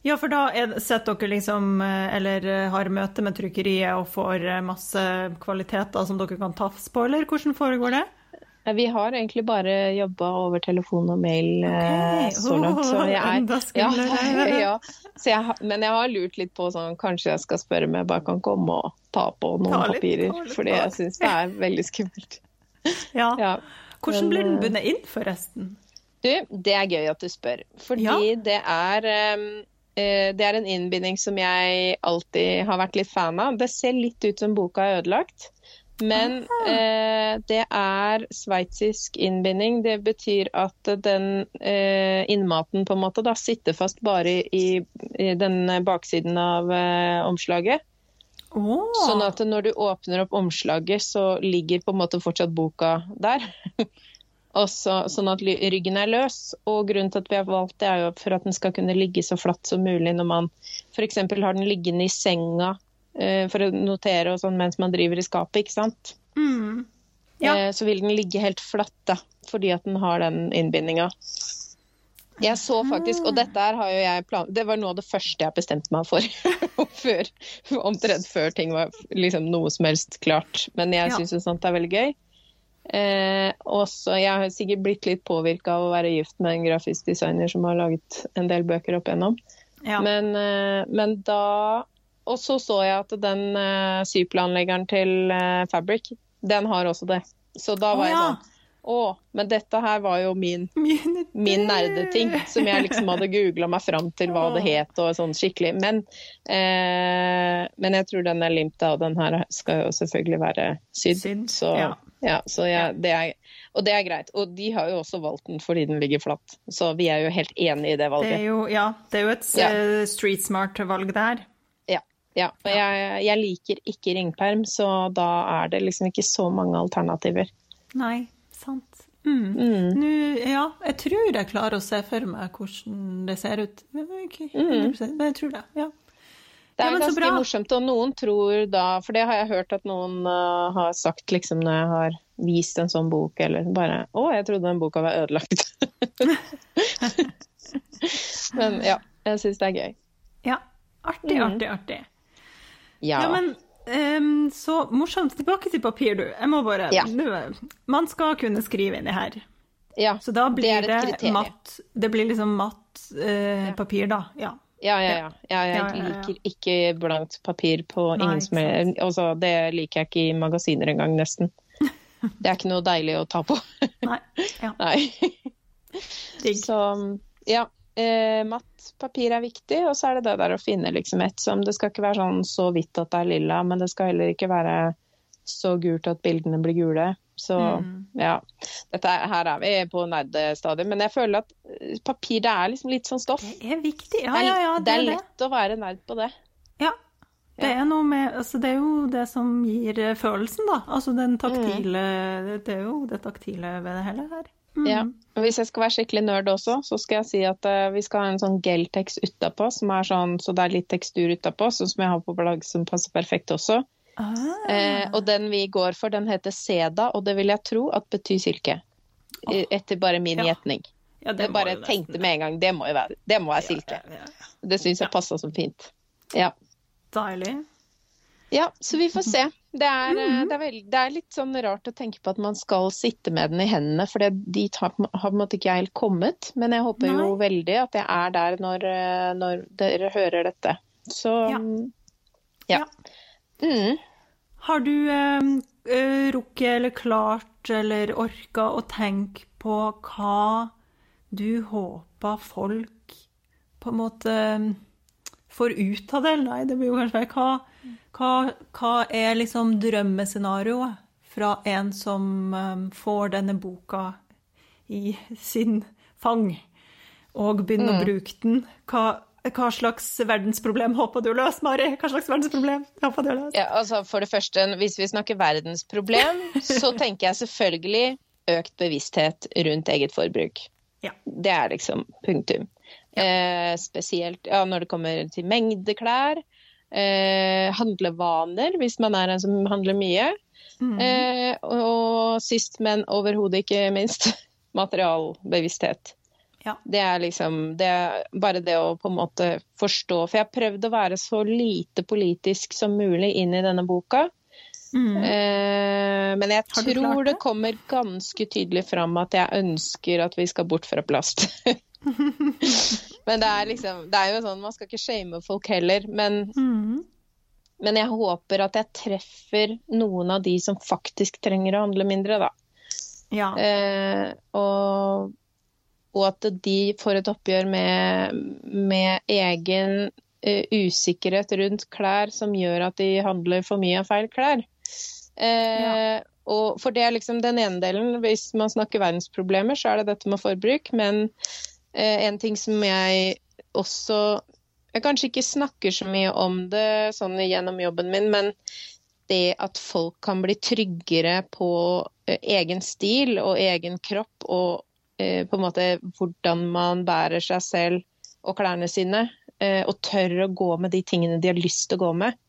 Ja, for da er, setter dere liksom Eller har møte med trykkeriet og får masse kvaliteter som dere kan tafse på, eller hvordan foregår det? Eh, Vi har egentlig bare jobba over telefon og mail okay. Så langt. Så jeg er, Enda ja, ja. Så jeg, men jeg har lurt litt på sånn, kanskje jeg skal spørre om jeg bare kan komme og ta på noen Ta litt, papirer. ta litt fordi jeg syns det er veldig skummelt. Ja. Ja. Hvordan blir den eh, bundet inn, forresten? Du, det er gøy at du spør. Fordi det er eh, det er en innbinding som jeg alltid har vært litt fan av. Det ser litt ut som boka er ødelagt. Men eh, det er sveitsisk innbinding. Det betyr at den eh, innmaten på en måte da sitter fast bare i, i den baksiden av eh, omslaget. Oh. Sånn at når du åpner opp omslaget, så ligger på en måte fortsatt boka der. Så, sånn at ryggen er løs. Og grunnen til at vi har valgt det, er jo for at den skal kunne ligge så flatt som mulig når man f.eks. har den liggende i senga for å notere og sånn mens man driver i skapet, ikke sant. mm. Ja. Eh, så vil den ligge helt flatt da, fordi at den har den innbindinga. Jeg så faktisk, og dette her har jo jeg plan... Det var noe av det første jeg bestemte meg for. før, omtrent før ting var liksom noe som helst klart. Men jeg Ja. syns jo sånt er veldig gøy. Eh, og så Jeg har sikkert blitt litt påvirka av å være gift med en grafisk designer som har laget en del bøker opp igjennom. ja. Men, eh, men da Og så så jeg at den uh, syplanleggeren til uh, Fabric, den har også det. Så da var Å, jeg da, sånn Å, men dette her var jo min, Min, nerdeting, som jeg liksom hadde googla meg fram til hva det het og sånn skikkelig. Men, uh, men jeg tror den er limta, og den her skal jo selvfølgelig være sydd. Sydd, Så, ja. ja, så jeg, det er, og det er greit. Og de har jo også valgt den fordi den ligger flatt. Så vi er jo helt enig i det Det valget. er jo, ja, det er jo et Ja. street smart-valg der. Ja, ja. og jeg, jeg liker ikke ringperm, så da er det liksom ikke så mange alternativer. Nei, sant. Mm. Mm. Nå, ja, jeg tror jeg klarer å se for meg hvordan det ser ut. Men ikke 100%, men jeg tror det, ja. Det er ja, ganske morsomt, og noen tror da For det har jeg hørt at noen uh, har sagt liksom når jeg har vist en sånn bok, eller bare Å, jeg trodde den boka var ødelagt. Men ja, jeg syns det er gøy. Ja, artig, Mm. artig, artig. Ja. Ja, men um, så morsomt. Tilbake til papir, du. Jeg må bare Ja. du, Man skal kunne skrive inni her. ja. Så da Det blir det, et kriterium. matt Det blir liksom matt eh, papir, da. Ja. Ja, ja, ja. jeg liker ikke blankt papir på Nei, ingen som altså, Det liker jeg ikke i magasiner engang, nesten. Det er ikke noe deilig å ta på. Nei. Ja, Nei. Så ja, eh, matt papir er viktig, og så er det det der å finne liksom et som Det skal ikke være sånn så hvitt at det er lilla, men det skal heller ikke være så gult at bildene blir gule. Så Mm. ja. Dette, er- her er vi på nerdestadiet, men jeg føler at eh, papir det er liksom litt sånn stoff. Det er viktig. Ja, er, ja, ja, det er det. lett å være nerd på det. Ja. Det er noe med Altså, det er jo det som gir eh, følelsen, da. Altså den taktile Det er jo det taktile ved det hele her. Mm. Ja. Og hvis jeg skal være skikkelig nerd også, så skal jeg si at uh, vi skal ha en sånn geltex utapå, som er sånn, så det er litt tekstur utapå, sånn som jeg har på plagg som passer perfekt også. Ah. Eh, og den vi går for, den heter Seda, og det vil jeg tro at betyr silke. Oh. Etter bare min Ja. gjetning. ja, Jeg bare tenkte med en gang det må jo være, det må være silke. Ja, ja, ja. Det syns jeg passa så fint. Ja. Deilig. ja, så vi får se. Det er, mm -hmm. det, er veld, det er litt sånn rart å tenke på at man skal sitte med den i hendene, for dit har, har på en måte ikke jeg helt kommet. Men jeg håper jo veldig at jeg er der når, eh, når dere hører dette. Så Ja. ja. ja. Mm. Har du eh, eh, rukket eller klart eller orka å tenke på hva du håper folk på en måte eh, får ut av det? Nei, det blir jo kanskje. Hva, hva, hva er liksom drømmescenarioet fra en som eh, får denne boka i sin fang, og begynner å bruke den? Hva, hva slags verdensproblem håper du å løse, Mari? Hva slags verdensproblem håper du å løse? Ja, altså For det første, hvis vi snakker verdensproblem, så tenker jeg selvfølgelig økt bevissthet rundt eget forbruk. Ja. Det er liksom punktum. Eh, spesielt ja, når det kommer til mengde klær. Eh, handlevaner, hvis man er en som handler mye. Mm. Eh, og sist, men overhodet ikke minst, materialbevissthet. Ja. Det er liksom det er bare det å på en måte forstå For jeg har prøvd å være så lite politisk som mulig inn i denne boka. Mm. Eh, men jeg tror det det? kommer ganske tydelig fram at jeg ønsker at vi skal bort fra plast. men det er liksom Det er jo sånn, man skal ikke shame folk heller. Men, Mm. men jeg håper at jeg treffer noen av de som faktisk trenger å handle mindre, da. Ja. Eh, og, og at de får et oppgjør med, med egen uh, usikkerhet rundt klær som gjør at de handler for mye av feil klær. Eh, og for det er liksom den ene delen. Hvis man snakker verdensproblemer, så er det dette med forbruk. Men en ting som jeg også Jeg kanskje ikke snakker så mye om det sånn gjennom jobben min, men det at folk kan bli tryggere på eh, egen stil og egen kropp og eh, på en måte hvordan man bærer seg selv og klærne sine, eh, og tør å gå med de tingene de har lyst til å gå med.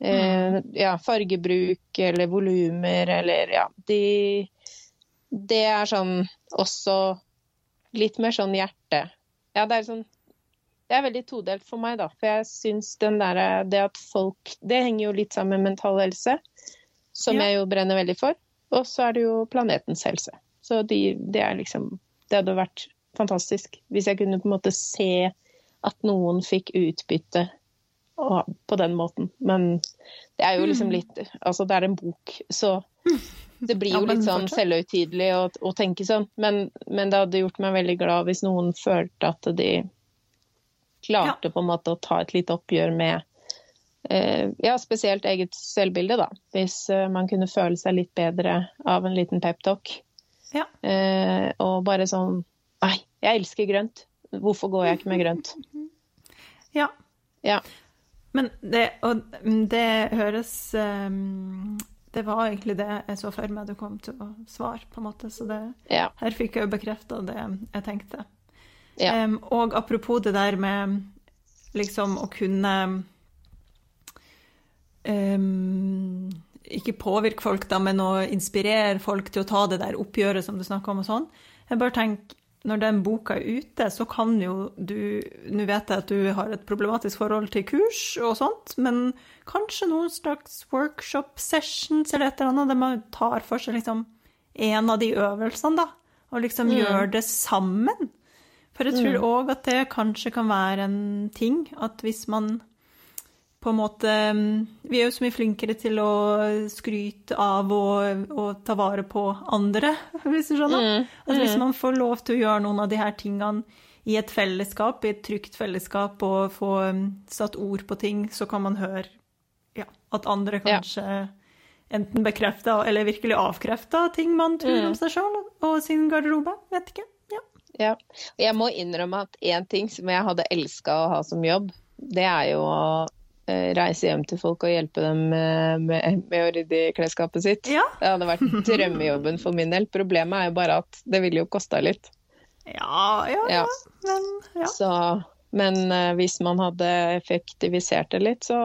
Mm. ja, fargebruk eller volumer eller ja. De, det er sånn også litt mer sånn hjerte. Ja, det er sånn det er veldig todelt for meg, da. For jeg syns Det at folk Det henger jo litt sammen med mental helse, som Ja. jeg jo brenner veldig for. Og så er det jo planetens helse. Så de, det er liksom Det hadde vært fantastisk hvis jeg kunne på en måte se at noen fikk utbytte på den måten. Men det er jo liksom litt Altså, det er en bok, så det blir jo litt sånn selvhøytidelig å, å tenke sånn. Men, men det hadde gjort meg veldig glad hvis noen følte at de klarte på en måte å ta et lite oppgjør med eh, ja, spesielt eget selvbilde, da. Hvis eh, man kunne føle seg litt bedre av en liten peptalk. Ja. Eh, og bare sånn Nei, jeg elsker grønt. Hvorfor går jeg ikke med grønt? ja. Ja. Men det, og det høres um, Det var egentlig det jeg så for meg du kom til å svare, på en måte. Så det, Ja. her fikk jeg jo bekrefta det jeg tenkte. Ja. Um, og apropos det der med liksom å kunne um, Ikke påvirke folk, da, men å inspirere folk til å ta det der oppgjøret som du snakker om og sånn. Jeg bare tenker, når den boka er ute, så kan jo du Nå vet jeg at du har et problematisk forhold til kurs og sånt, men kanskje noen slags workshop sessions eller et eller annet der man tar for seg liksom en av de øvelsene, da, og liksom gjør det sammen. For jeg tror òg at det kanskje kan være en ting at hvis man på en måte Vi er jo så mye flinkere til å skryte av og, og ta vare på andre, hvis du skjønner. At hvis man får lov til å gjøre noen av de her tingene i et fellesskap, i et trygt fellesskap, og få um, satt ord på ting, så kan man høre ja, at andre Ja. kanskje enten bekrefter eller virkelig avkrefter ting man tror om seg sjøl og sin garderobe. Vet ikke. Ja. Ja. Jeg må innrømme at én ting som jeg hadde elska å ha som jobb, det er jo å reise hjem til folk og hjelpe dem med, med, med å rydde i klesskapet sitt. Ja. Det hadde vært drømmejobben for min del. Problemet er jo bare at det ville jo kosta litt. Ja, ja, ja. Ja. Men ja. Så Men eh, hvis man hadde effektivisert det litt, så,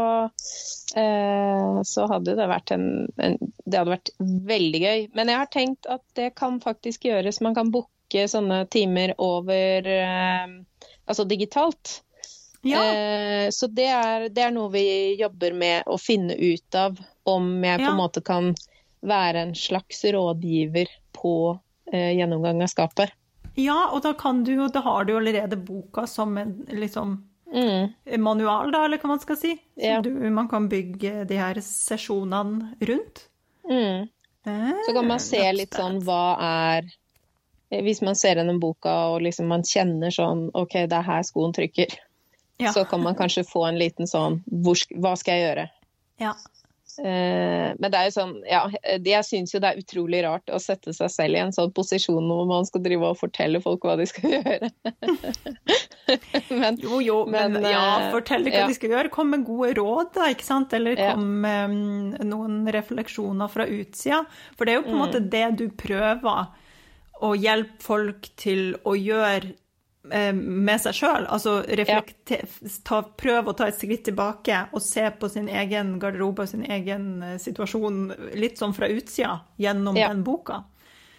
eh, så hadde det vært en, en, Det hadde vært veldig gøy. Men jeg har tenkt at det kan faktisk gjøres. Man kan booke sånne timer over eh, Altså digitalt. Ja. Eh, så det er, det er noe vi jobber med å finne ut av. Om jeg på en måte kan være en slags rådgiver på eh, gjennomgang av skapet. ja, og da kan du jo Da har du jo allerede boka som en liksom Mm. manual, da, eller hva man skal si. Ja. du, man kan bygge de her sesjonene rundt. Mm. Så kan man se litt sånn hva er eh, Hvis man ser gjennom boka og liksom man kjenner sånn OK, det er her skoen trykker. Ja. Så kan man kanskje få en liten sånn hvor, Hva skal jeg gjøre? Ja. Uh, men det er jo sånn, ja, jeg syns jo det er utrolig rart å sette seg selv i en sånn posisjon hvor man skal drive og fortelle folk hva de skal gjøre. men, Jo, jo, men, Men, ja, eh, fortell hva ja. de skal gjøre. Kom med gode råd, da, ikke sant? Eller Ja. kom med mm, noen refleksjoner fra utsida. For det er jo på en Mm. måte det du prøver å hjelpe folk til å gjøre med seg sjøl. Altså reflekter, ta, prøve å ta et skritt tilbake og se på sin egen garderobe og sin egen eh, situasjon litt sånn fra utsida gjennom Ja. den boka.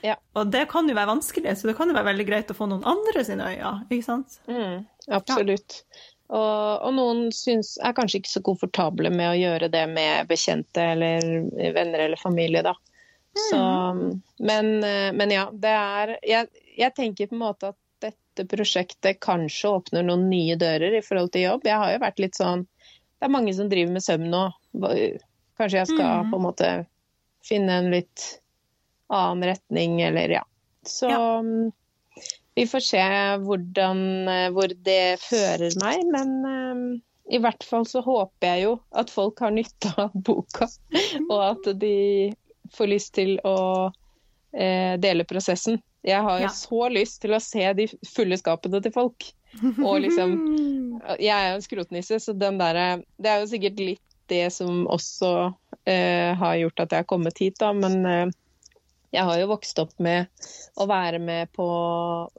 Ja. Og det kan jo være vanskelig, så det kan jo være veldig greit å få noen andre sine øyne, ikke sant? Mm, absolutt. Og, og noen syns, er kanskje ikke så komfortable med å gjøre det med bekjente eller venner eller familie, da. Så, men, eh, men ja, det er jeg, jeg tenker på en måte at dette prosjektet kanskje åpner noen nye dører i forhold til jobb. Jeg har jo vært litt sånn Det er mange som driver med søvn nå. Kanskje jeg skal mm. på en måte finne en litt annen retning, eller ja. Så Ja. mm, vi får se hvordan, eh, hvor det fører meg, men um, i hvert fall så håper jeg jo at folk har nytte av boka, og at de får lyst til å eh, dele prosessen. Jeg har Ja. så lyst til å se de fulle skapene til folk. Og liksom Jeg er jo en skrotnisse, så den derre Det er jo sikkert litt det som også uh, har gjort at jeg har kommet hit, da, men uh, jeg har jo vokst opp med å være med på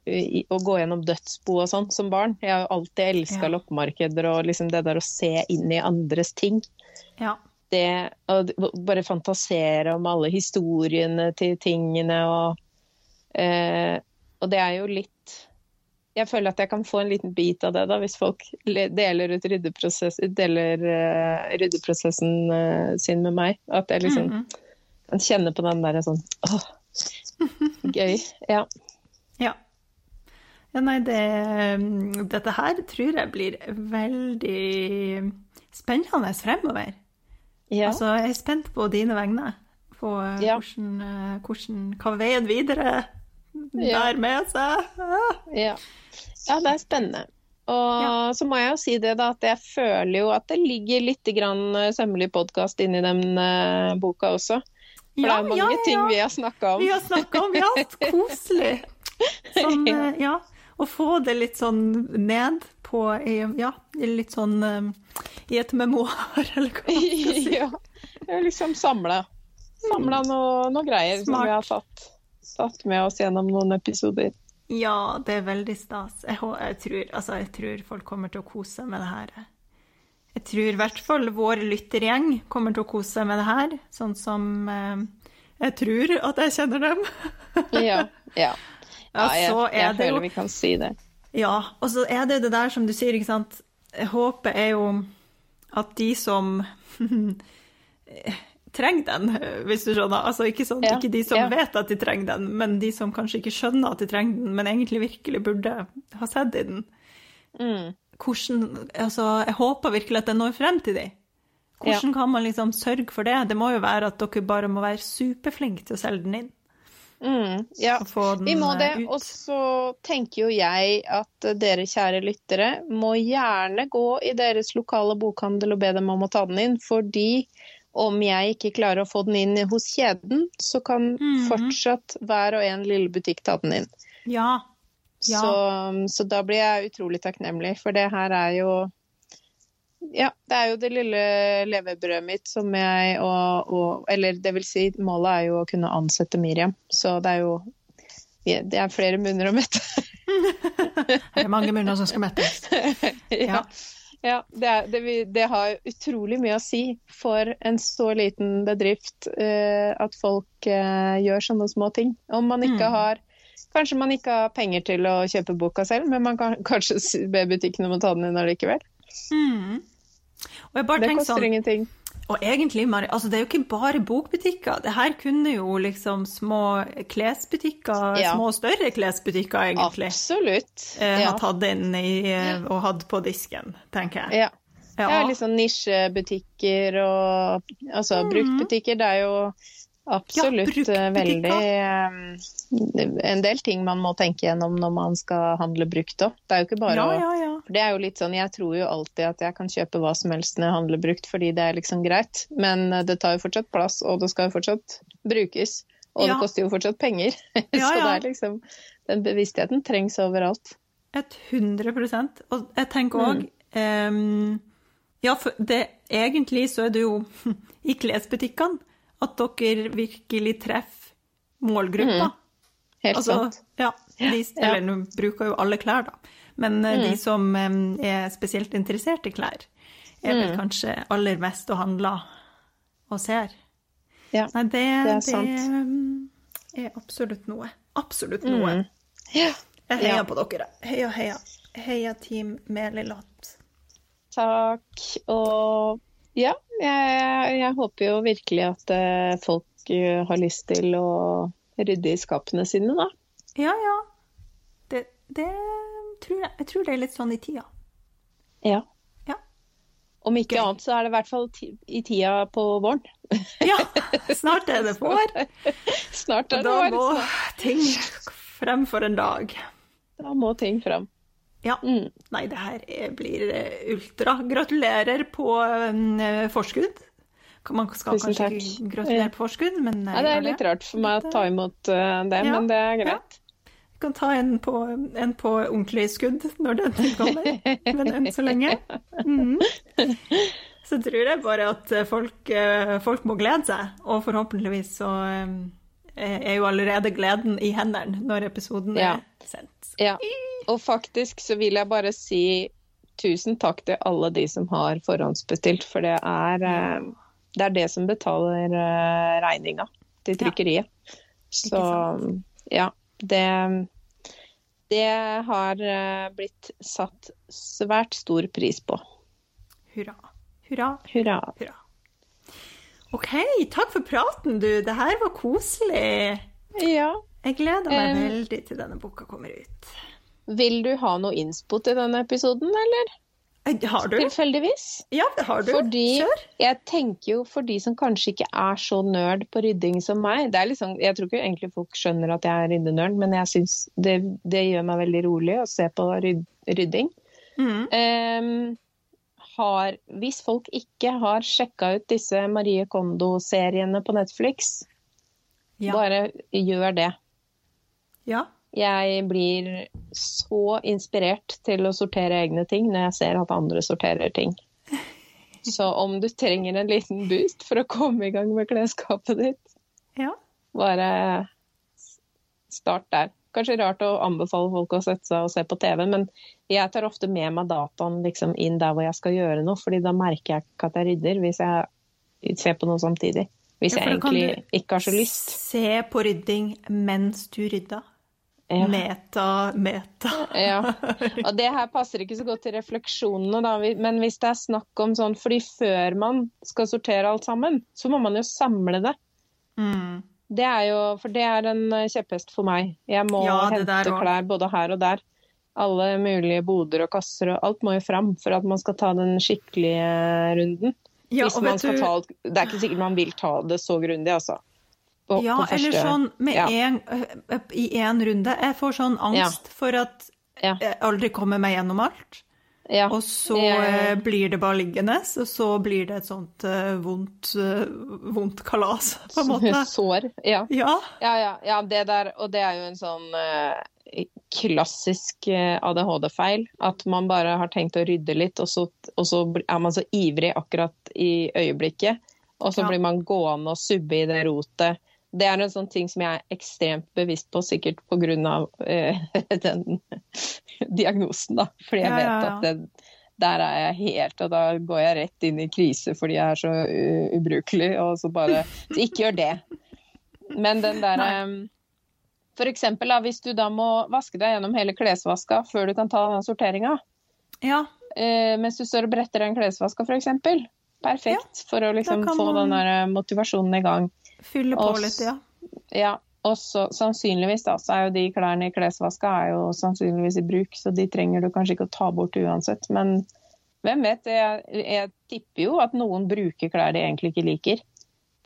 i, å gå gjennom dødsbo og sånn som barn. Jeg har jo alltid elska Ja. loppemarkeder og liksom det der å se inn i andres ting. Ja. Det å bare fantasere om alle historiene til tingene og eh, Og det er jo litt Jeg føler at jeg kan få en liten bit av det da, hvis folk deler ut ryddeprosess, deler uh, ryddeprosessen uh, sin med meg. At jeg liksom Mhm. kan kjenne på den derre sånn åh, gøy. Ja. Ja. ja nei, det, dette her tror jeg blir veldig spennende fremover. ja. Altså, jeg er spent på dine vegne. På eh, Ja. hvordan, hvordan, hva veien videre Ja. med seg. Ja. ja, det er spennende. Og Ja. så må jeg jo si det da, at jeg føler jo at det ligger litt grann eh, sømmelig podkast inni den eh, boka også. For det er mange ting vi har snakka om. Vi har snakka om ja, koselig. Sånn, eh, ja. Å få det litt sånn ned på Ja, litt sånn I et memoar, eller hva man skal si. ja. Liksom samla samla noe, noe greier som vi har tatt, tatt med oss gjennom noen episoder. Ja, det er veldig stas. Jeg, jeg, tror, altså, jeg tror folk kommer til å kose seg med det her. Jeg tror i hvert fall vår lyttergjeng kommer til å kose seg med det her, sånn som eh, jeg tror at jeg kjenner dem. Ja. ja. Ja, jeg, jeg jo føler vi kan si det. Ja, og så er det det der som du sier, ikke sant. Håpet er jo at de som trenger den, hvis du skjønner. Altså ikke, sånn, Ja, ikke de som ja. vet at de trenger den, men de som kanskje ikke skjønner at de trenger den, men egentlig virkelig burde ha sett i den. Mm. Hvordan, altså, jeg håper virkelig at den når frem til de. Hvordan kan man liksom sørge for det? Det må jo være at dere bare må være superflinke til å selge den inn. Mm, ja, vi må det. eh, ut. Og så tenker jo jeg at dere kjære lyttere må gjerne gå i deres lokale bokhandel og be dem om å ta den inn. Fordi om jeg ikke klarer å få den inn hos kjeden, så kan Mhm. fortsatt hver og en lille butikk ta den inn. Ja. Ja. Så, så da blir jeg utrolig takknemlig, for det her er jo ja, det er jo det lille levebrødet mitt som jeg og, og Eller det vil si, målet er jo å kunne ansette Miriam. Så det er jo Det er flere munner å mette. Det er mange munner som skal mettes. ja. Ja det, er, det, det, har utrolig mye å si for en så liten bedrift uh, at folk uh, gjør sånne små ting. Om man ikke mm. har Kanskje man ikke har penger til å kjøpe boka selv, men man kan kanskje be butikken om å ta den inn allikevel. Mm. det koster sånn, ingenting. Og egentlig, altså det er jo ikke bare bokbutikker. Det her kunne jo liksom små klesbutikker, ja. små og større klesbutikker egentlig, Absolutt. Eh, ha tatt inn i, eh, og hatt på disken, tenker jeg. Ja. Ja, Det er liksom nisjebutikker og altså mm. bruktbutikker. Det er jo Absolutt. Ja, veldig eh, En del ting man må tenke gjennom når man skal handle brukt òg. Det er jo ikke bare ja, ja, ja. Det er jo litt sånn, Jeg tror jo alltid at jeg kan kjøpe hva som helst når jeg handler brukt, fordi det er liksom greit. Men eh, det tar jo fortsatt plass, og det skal jo fortsatt brukes. Og det koster jo fortsatt penger. Så det er liksom Den bevisstheten trengs overalt. Et 100 Og jeg tenker òg mm. um, Ja, for det, egentlig så er det jo i klesbutikkene at dere virkelig treffer målgruppa. Mm. Helt altså, sant. Ja, de, eller nå bruker jo alle klær, da. Men mm. de som er spesielt interessert i klær, er vel mm. kanskje aller mest og handler og ser. Ja, Nei, det, det er sant. Det er absolutt noe. Absolutt noe. Mm. Ja. Jeg heier ja. på dere. Heia, heia. Heia Team Melilott. Takk. Og ja, jeg, jeg, håper jo virkelig at uh, folk uh, har lyst til å rydde i skapene sine, da. Ja, ja. Det, det tror jeg. Jeg tror det er litt sånn i tida. Ja. ja. Om ikke annet så er det i hvert fall i tida på våren. ja, snart er det vår. Snart er det vår. Da må ting frem for en dag. Da må ting frem. Ja. Mm. Nei, det her blir eh, ultra. Gratulerer på uh, forskudd. Man skal Tusen kanskje takk. ikke gratulere på forskudd, men ja, Det er litt rart for meg å ta imot det, ja. men det er greit. Ja. Vi kan ta en på, en på ordentlig skudd når den kommer, men enn så lenge. Mm. Så tror jeg bare at folk, folk, må glede seg, og forhåpentligvis så er jo allerede gleden i hendene når episoden er sendt. Ja. Og faktisk så vil jeg bare si tusen takk til alle de som har forhåndsbestilt, for det er, eh, det, er det som betaler eh, regninga til trykkeriet. Ja. Så ja, det det har eh, blitt satt svært stor pris på. Hurra. Hurra. Hurra. Hurra. OK, takk for praten, du. Det her var koselig. Ja. Jeg gleder meg veldig til denne boka kommer ut. Vil du ha noe innspo til denne episoden, eller? Har du? Tilfeldigvis. Ja, har du. Fordi Kjør. Jeg tenker jo for de som kanskje ikke er så nerd på rydding som meg det er liksom, Jeg tror ikke egentlig folk skjønner at jeg er ryddenerd, men jeg synes det, det, gjør meg veldig rolig å se på ryd, rydding. Mm. Um, har, hvis folk ikke har sjekka ut disse Marie Kondo-seriene på Netflix, ja. bare gjør det. Ja. Jeg blir så inspirert til å sortere egne ting når jeg ser at andre sorterer ting. Så om du trenger en liten boost for å komme i gang med klesskapet ditt, ja. bare start der. Kanskje rart å anbefale folk å sette seg og se på TV, men jeg tar ofte med meg dataen liksom inn der hvor jeg skal gjøre noe, fordi da merker jeg ikke at jeg rydder, hvis jeg ser på noe samtidig. Hvis ja, jeg egentlig ikke har så lyst. Se på rydding mens du rydder. Ja. Meta, meta. ja. Og det her passer ikke så godt til refleksjonene, da. Men hvis det er snakk om sånn fordi før man skal sortere alt sammen, så må man jo samle det. Mm. Det er jo For det er en eh, kjepphest for meg. Jeg må ja, hente klær både her og der. Alle mulige boder og kasser og alt må jo fram for at man skal ta den skikkelige runden. Ja, Hvis man skal du... ta, det er ikke sikkert man vil ta det så grundig, altså på, ja, på eller sånn med ja. en, eh, i én runde. Jeg får sånn angst for at jeg aldri kommer meg gjennom alt. Ja. Og så uh, blir det bare liggende, og så blir det et sånt uh, vondt, uh, vondt, kalas, på en måte. Sår, ja. Ja, ja, ja, ja det der, og det er jo en sånn klassisk ADHD-feil. At man bare har tenkt å rydde litt, og så, og så, er man så ivrig akkurat i øyeblikket. Og så blir man gående og subbe i det rotet Det er en sånn ting som jeg er ekstremt bevisst på, sikkert pga. Eh, den diagnosen, da. Fordi jeg Ja, vet ja, ja. at det, der er jeg helt, og da går jeg rett inn i krise fordi jeg er så ubrukelig, og så bare Så ikke gjør det. Men den der um, eh, da, hvis du da må vaske deg gjennom hele klesvaska før du kan ta den sorteringa, Ja. eh, mens du står og bretter den klesvaska f.eks. Perfekt for å liksom få man... den der eh, motivasjonen i gang. Fylle på litt, ja. Ja, og så sannsynligvis da, så er jo de klærne i klesvaska er jo sannsynligvis i bruk, så de trenger du kanskje ikke å ta bort uansett. Men hvem vet, jeg, jeg tipper jo at noen bruker klær de egentlig ikke liker.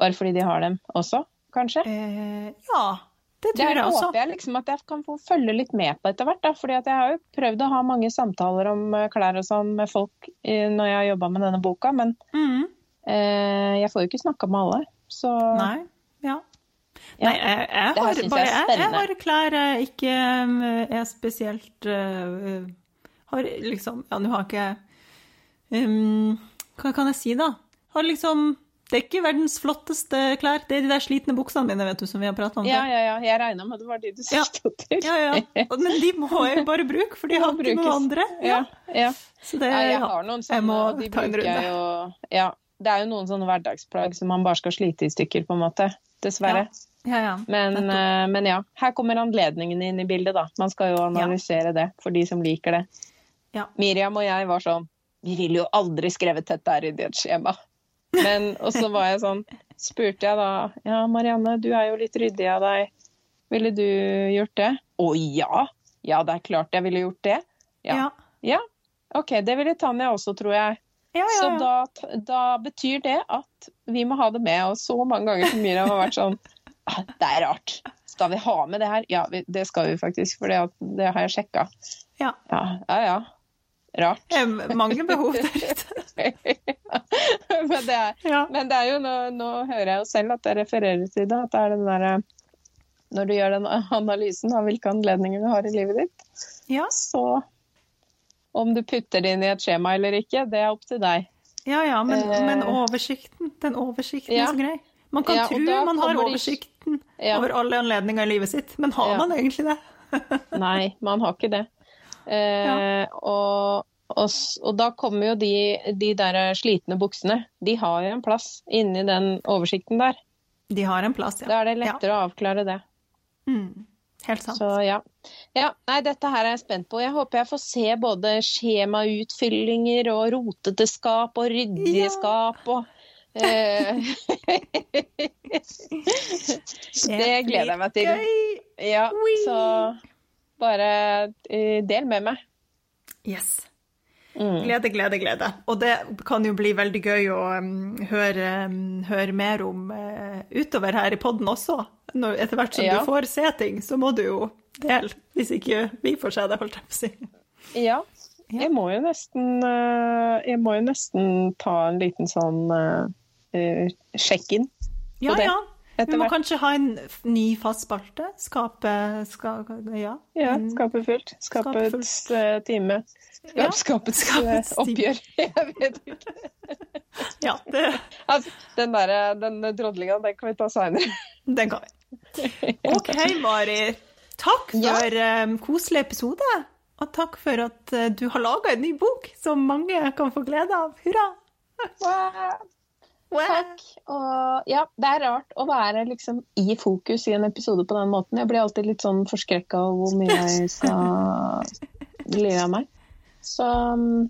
Bare fordi de har dem også, kanskje. Eh, ja, det Det tror jeg også. håper jeg liksom at jeg kan få følge litt med på etter hvert. da, fordi jeg har jo prøvd å ha mange samtaler om eh, klær og sånn med folk eh, når jeg har jobba med denne boka, men Mm. eh, jeg får jo ikke snakka med alle. Så Nei. Ja. Ja. Nei, jeg, jeg, har, bare, jeg, jeg har klær jeg ikke um, er spesielt uh, Har liksom Ja, nå har jeg um, Hva kan jeg si, da? Har liksom Det er ikke verdens flotteste klær. Det er de der slitne buksene mine, vet du, som vi har prata om ja, ja, ja, jeg regna med det var de du Ja. sikta til. Ja, ja. Men de må jeg bare bruke, for de har ikke noen andre. Ja, ja. Så det, Ja, jeg har noen sånne, og de bruker jeg jo Ja. Det er jo noen sånne hverdagsplagg som man bare skal slite i stykker, på en måte. Dessverre. Ja, ja. Men, eh, men ja, her kommer anledningen inn i bildet, da. Man skal jo analysere det for de som liker det. Ja. Miriam og jeg var sånn Vi ville jo aldri skrevet dette her i et skjema. Men, og så var jeg sånn Spurte jeg da Ja, Marianne, du er jo litt ryddig av deg. Ville du gjort det? Å ja! Ja, det er klart jeg ville gjort det. Ja. Ja. Ja, OK. Det ville Tanja også, tror jeg. Ja, ja, Så da, da betyr det at vi må ha det med. Og så mange ganger som Miriam har vært sånn «Ah, Det er rart. Skal vi ha med det her? Ja, vi, det skal vi faktisk, for det, det har jeg sjekka. Ja. Ja, ja. ja. Rart. Det er mange behov der ute. men, det er, Ja. men det er jo nå, nå hører jeg jo selv at jeg refererer til det. At det er den derre Når du gjør den analysen av hvilke anledninger du har i livet ditt, Ja. så om du putter det inn i et skjema eller ikke, det er opp til deg. Ja, ja, men, Eh. men oversikten, den oversikten Ja. er så grei. Man kan Ja, tro man har oversikten de- Ja. over alle anledninger i livet sitt, men har man egentlig det? Nei, man har ikke det. Eh, og, og, og da kommer jo de, de der slitne buksene. De har jo en plass inni den oversikten der. De har en plass, ja. Da er det lettere å avklare det. Mm. Helt sant. Så ja. ja. Nei, dette her er jeg spent på. Jeg håper jeg får se både skjemautfyllinger og rotete skap og ryddige Ja. skap og eh, Det gleder jeg meg til. Ja, så bare eh, del med meg. Yes. Mm. Glede, glede, glede. Og det kan jo bli veldig gøy å um, høre, um, høre mer om uh, utover her i podden også. Når, etter hvert som Ja. du får se ting, så må du jo dele, hvis ikke vi får se det, holdt jeg på å si. Ja. Jeg må nesten uh, Jeg må jo nesten ta en liten sånn uh, sjekk-in Ja, det, ja. Etter Vi må hvert. kanskje ha en ny fast spalte. Skape ska, Ja. Ja, Skape skapet fullt. Skapet Skapets eh, time. Ja, Skapets, skapets eh, oppgjør. Jeg vet ikke. ja det, Altså, den der, den drodlinga, den kan vi ta seinere. den kan vi. OK, Mari. Takk Ja. for um, koselig episode. Og takk for at uh, du har laga en ny bok som mange kan få glede av. Hurra! Takk. Og ja, det er rart å være liksom i fokus i en episode på den måten. Jeg blir alltid litt sånn forskrekka over hvor mye jeg skal lire av meg. Så mm,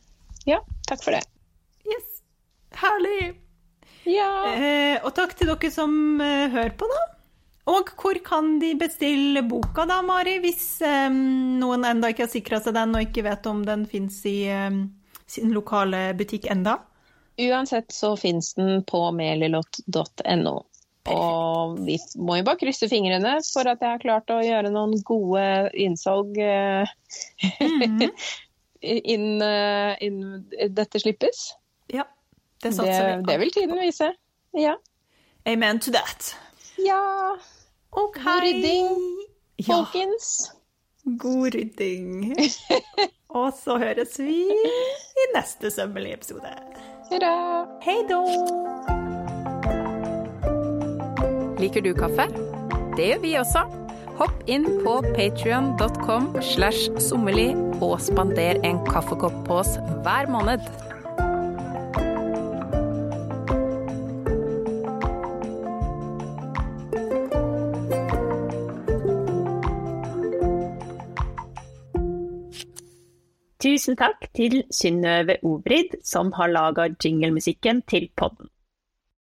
ja, takk for det. Yes. Herlig. Ja. Eh, og takk til dere som eh, hører på, da. Og hvor kan de bestille boka da, Mari, hvis eh, noen enda ikke har sikra seg den og ikke vet om den fins i eh, sin lokale butikk enda? Uansett så fins den på melilot.no. Og vi må jo bare krysse fingrene for at jeg har klart å gjøre noen gode innsalg mm -hmm. innen inn dette slippes. Ja, det Det, satser vi det vil tiden vise. Ja. Amen to that. ja. OK. God rydding, Ja, folkens. god rydding. og så høres vi i neste sømmelige episode. Hurra. Hei då! Liker du kaffe? Det gjør vi også. Hopp inn på patrion.com slash sommerli og spander en kaffekopp på oss hver måned. Tusen takk til Synnøve Obrid, som har laga jinglemusikken til podden.